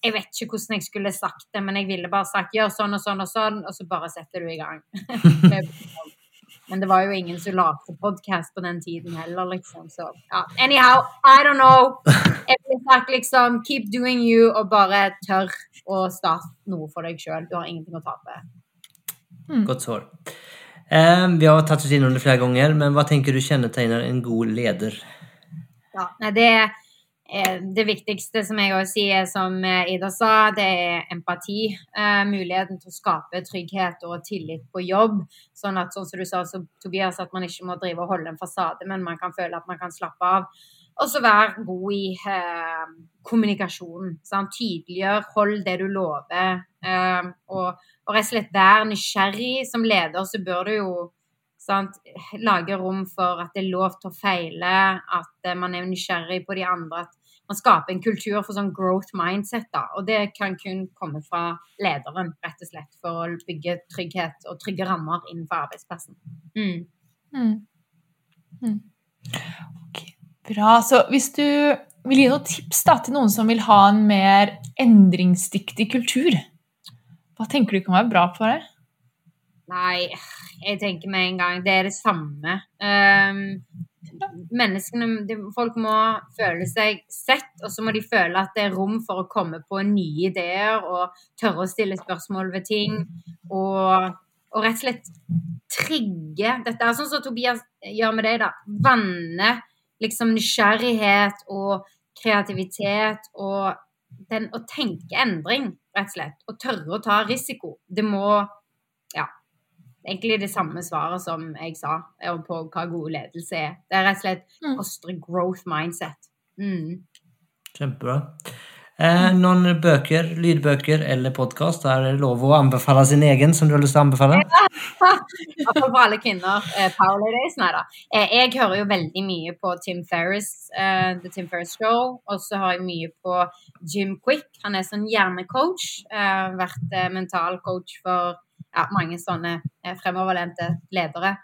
jeg vet ikke hvordan jeg skulle sagt det, men jeg ville bare sagt gjør sånn og sånn og sånn, og så bare setter du i gang. men det var jo ingen som lagde podkast på den tiden heller, liksom. Så ja. Anyhow, I don't know. Jeg ville sagt liksom keep doing you, og bare tør å starte noe for deg sjøl. Du har ingenting å tape. Mm. Godt svar. Um, vi har tatt oss innom det flere ganger, men hva tenker du kjennetegner en god leder? Ja, nei, det er det viktigste som jeg også sier, som eh, Ida sa, det er empati. Eh, muligheten til å skape trygghet og tillit på jobb. Sånn at, sånn som du sa, så, Tobias, at man ikke må drive og holde en fasade, men man kan føle at man kan slappe av. Og så være god i eh, kommunikasjon. Sant? Tydeliggjør, hold det du lover. Eh, og, og rett og slett være nysgjerrig. Som leder så bør du jo Sant? Lage rom for at det er lov til å feile, at man er nysgjerrig på de andre. At man skaper en kultur for sånn growth mindset. da, Og det kan kun komme fra lederen, rett og slett, for å bygge trygghet og trygge rammer innenfor arbeidsplassen. Mm. Mm. Mm. Okay, bra. Så hvis du vil gi noen tips da, til noen som vil ha en mer endringsdyktig kultur, hva tenker du kan være bra for det? Nei, jeg tenker med en gang det er det samme. Um, menneskene, Folk må føle seg sett, og så må de føle at det er rom for å komme på nye ideer og tørre å stille spørsmål ved ting. Og, og rett og slett trigge Dette er sånn som Tobias gjør med deg, da. Vanne liksom nysgjerrighet og kreativitet og den å tenke endring, rett og slett. Og tørre å ta risiko. Det må Ja egentlig det samme svaret som jeg sa på hva god ledelse er. Det er rett og slett mm. fostre growth mindset. Mm. Kjempebra. Eh, noen bøker, lydbøker eller podkast der er det lov å anbefale sin egen som du har lyst til å anbefale? Iallfall for alle kvinner. Eh, Power Days, nei da. Eh, jeg hører jo veldig mye på Tim Ferris, uh, The Tim Ferris Show. Og så har jeg mye på Jim Quick. Han er sånn hjernecoach. Uh, vært mental coach for ja, mange sånne eh, fremoverlente ledere.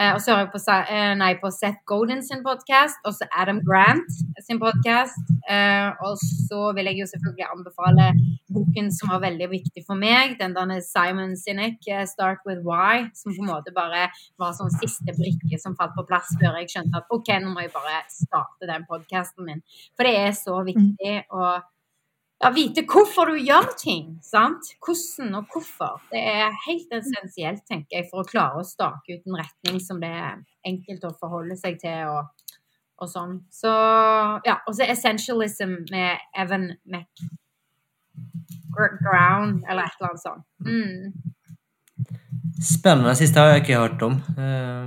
Eh, og så hører jeg på, eh, nei, på Seth Godin sin podkast, og så Adam Grant sin podkast. Og så vil jeg jo selvfølgelig anbefale boken som var veldig viktig for meg, den der Simon Sinek, 'Start with Why', som på en måte bare var sånn siste brikke som falt på plass før jeg skjønte at OK, nå må jeg bare starte den podkasten min. For det er så viktig. og ja, vite hvorfor du gjør ting. sant? Hvordan og hvorfor. Det er helt essensielt, tenker jeg, for å klare å stake ut en retning som det er enkelt å forholde seg til. og, og sånn. Så ja, Og så essentialism med Evan McGround, eller et eller annet sånt. Mm. Spennende. Siste har jeg ikke hørt om. Uh...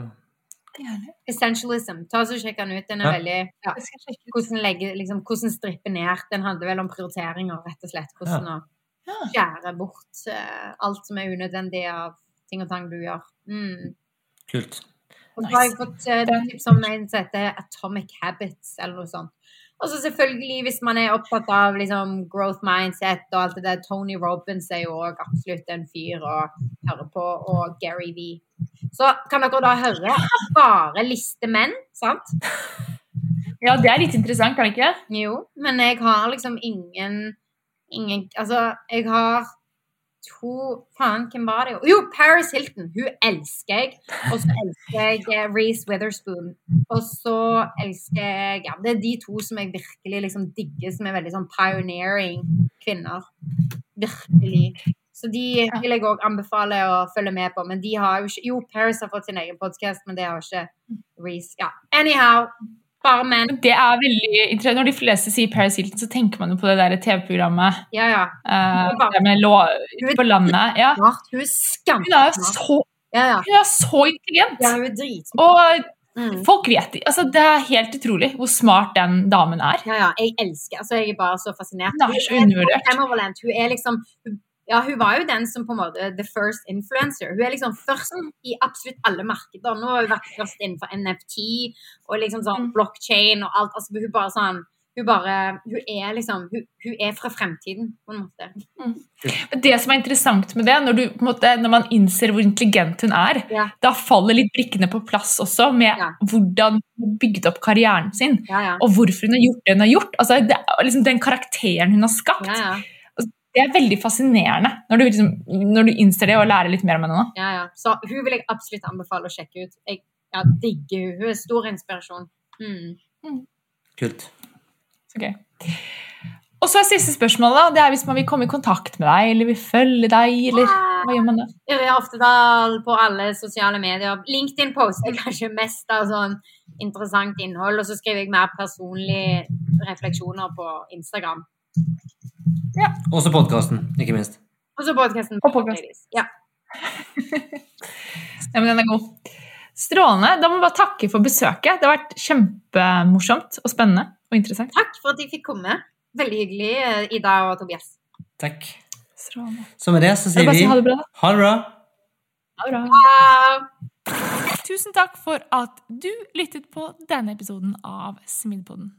Essentialism. Ta og Sjekk den ut. Den er ja. veldig ja, hvordan, legge, liksom, hvordan strippe ned. Den handler vel om prioriteringer, rett og slett. Hvordan ja. å skjære bort uh, alt som er unødvendig av ting og tang du gjør. Mm. Kult. Og så har jeg fått uh, tips om en som heter Atomic Habits, eller noe sånt. Og så selvfølgelig, hvis man er opptatt av liksom, growth mindset og alt det der Tony Robins er jo òg absolutt en fyr å høre på, og Gary V. Så kan dere da høre bare liste menn, sant? Ja, det er litt interessant, kan det ikke? Jo, men jeg har liksom ingen, ingen Altså, jeg har hun Faen, hvem var det? Jo, Paris Hilton. Hun elsker jeg. Og så elsker jeg eh, Reece Witherspoon. Og så elsker jeg Ja, det er de to som jeg virkelig liksom digger, som er veldig sånn pioneering kvinner. Virkelig. Så de vil jeg òg anbefale å følge med på. Men de har jo ikke Jo, Paris har fått sin egen podkast, men det har ikke Reece. Ja, anyhow. Bare menn. Det er veldig interessant. Når de fleste sier Paris Hilton, så tenker man jo på det der TV-programmet Ja, ja. Uh, bare- det med lå på landet. Ja. Hun er ja. hun er så intelligent! ja, hun er dritsmart. Og Mm. folk vet det. Altså, det er helt utrolig hvor smart den damen er. Ja, ja, jeg elsker altså Jeg er bare så fascinert. Hun er så undervurdert. Hun er liksom hun, Ja, hun var jo den som på en måte The first influencer. Hun er liksom først i absolutt alle markeder. Nå har hun vært først innenfor NFT og liksom sånn Mm. blockchain og alt. Altså, hun bare sånn Hun bare Hun er liksom Hun, hun er fra fremtiden, på en måte. Mm. Det som er interessant med det, når, du, måte, når man innser hvor intelligent hun er, Ja. da faller litt brikkene på plass også, med Ja. hvordan hun bygde opp karrieren sin. Ja. Og hvorfor hun har gjort det hun har gjort. Altså, det, liksom Den karakteren hun har skapt. Det er veldig fascinerende når du, liksom, når du innser det og lærer litt mer om henne nå. ja, ja. Så hun vil jeg absolutt anbefale å sjekke ut. Jeg ja, digger hun. Hun er stor inspirasjon. Mm. Kult. Så gøy. Og så er siste spørsmål, da. Det er hvis man vil komme i kontakt med deg, eller vil følge deg, eller hva gjør man da? Yrje Oftedal på alle sosiale medier. LinkedIn poster kanskje mest av sånn interessant innhold, og så skriver jeg mer personlige refleksjoner på Instagram. Også podkasten, ikke minst. Og så podkasten. Og podcast. Ja. Ja, men den er god. Strålende. Da må vi bare takke for besøket. Det har vært kjempemorsomt og spennende og interessant. Takk for at jeg fikk komme. Veldig hyggelig, eh, Ida og Tobias. Takk. Strålende. Så med det så sier vi ha det bra, ha det bra. Ha det bra. ha Tusen takk for at du lyttet på denne episoden av Smidpodden.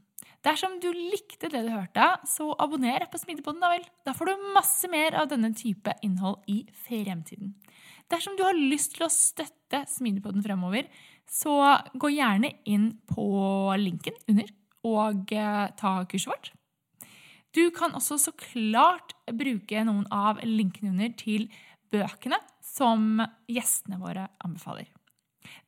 Dersom du likte det du hørte, så abonner på Smidepodden da vel. Da får du masse mer av denne type innhold i fremtiden. Dersom du har lyst til å støtte Smidepodden fremover, så gå gjerne inn på linken under og eh, ta kurset vårt. Du kan også så klart bruke noen av linkene under til bøkene som gjestene våre anbefaler.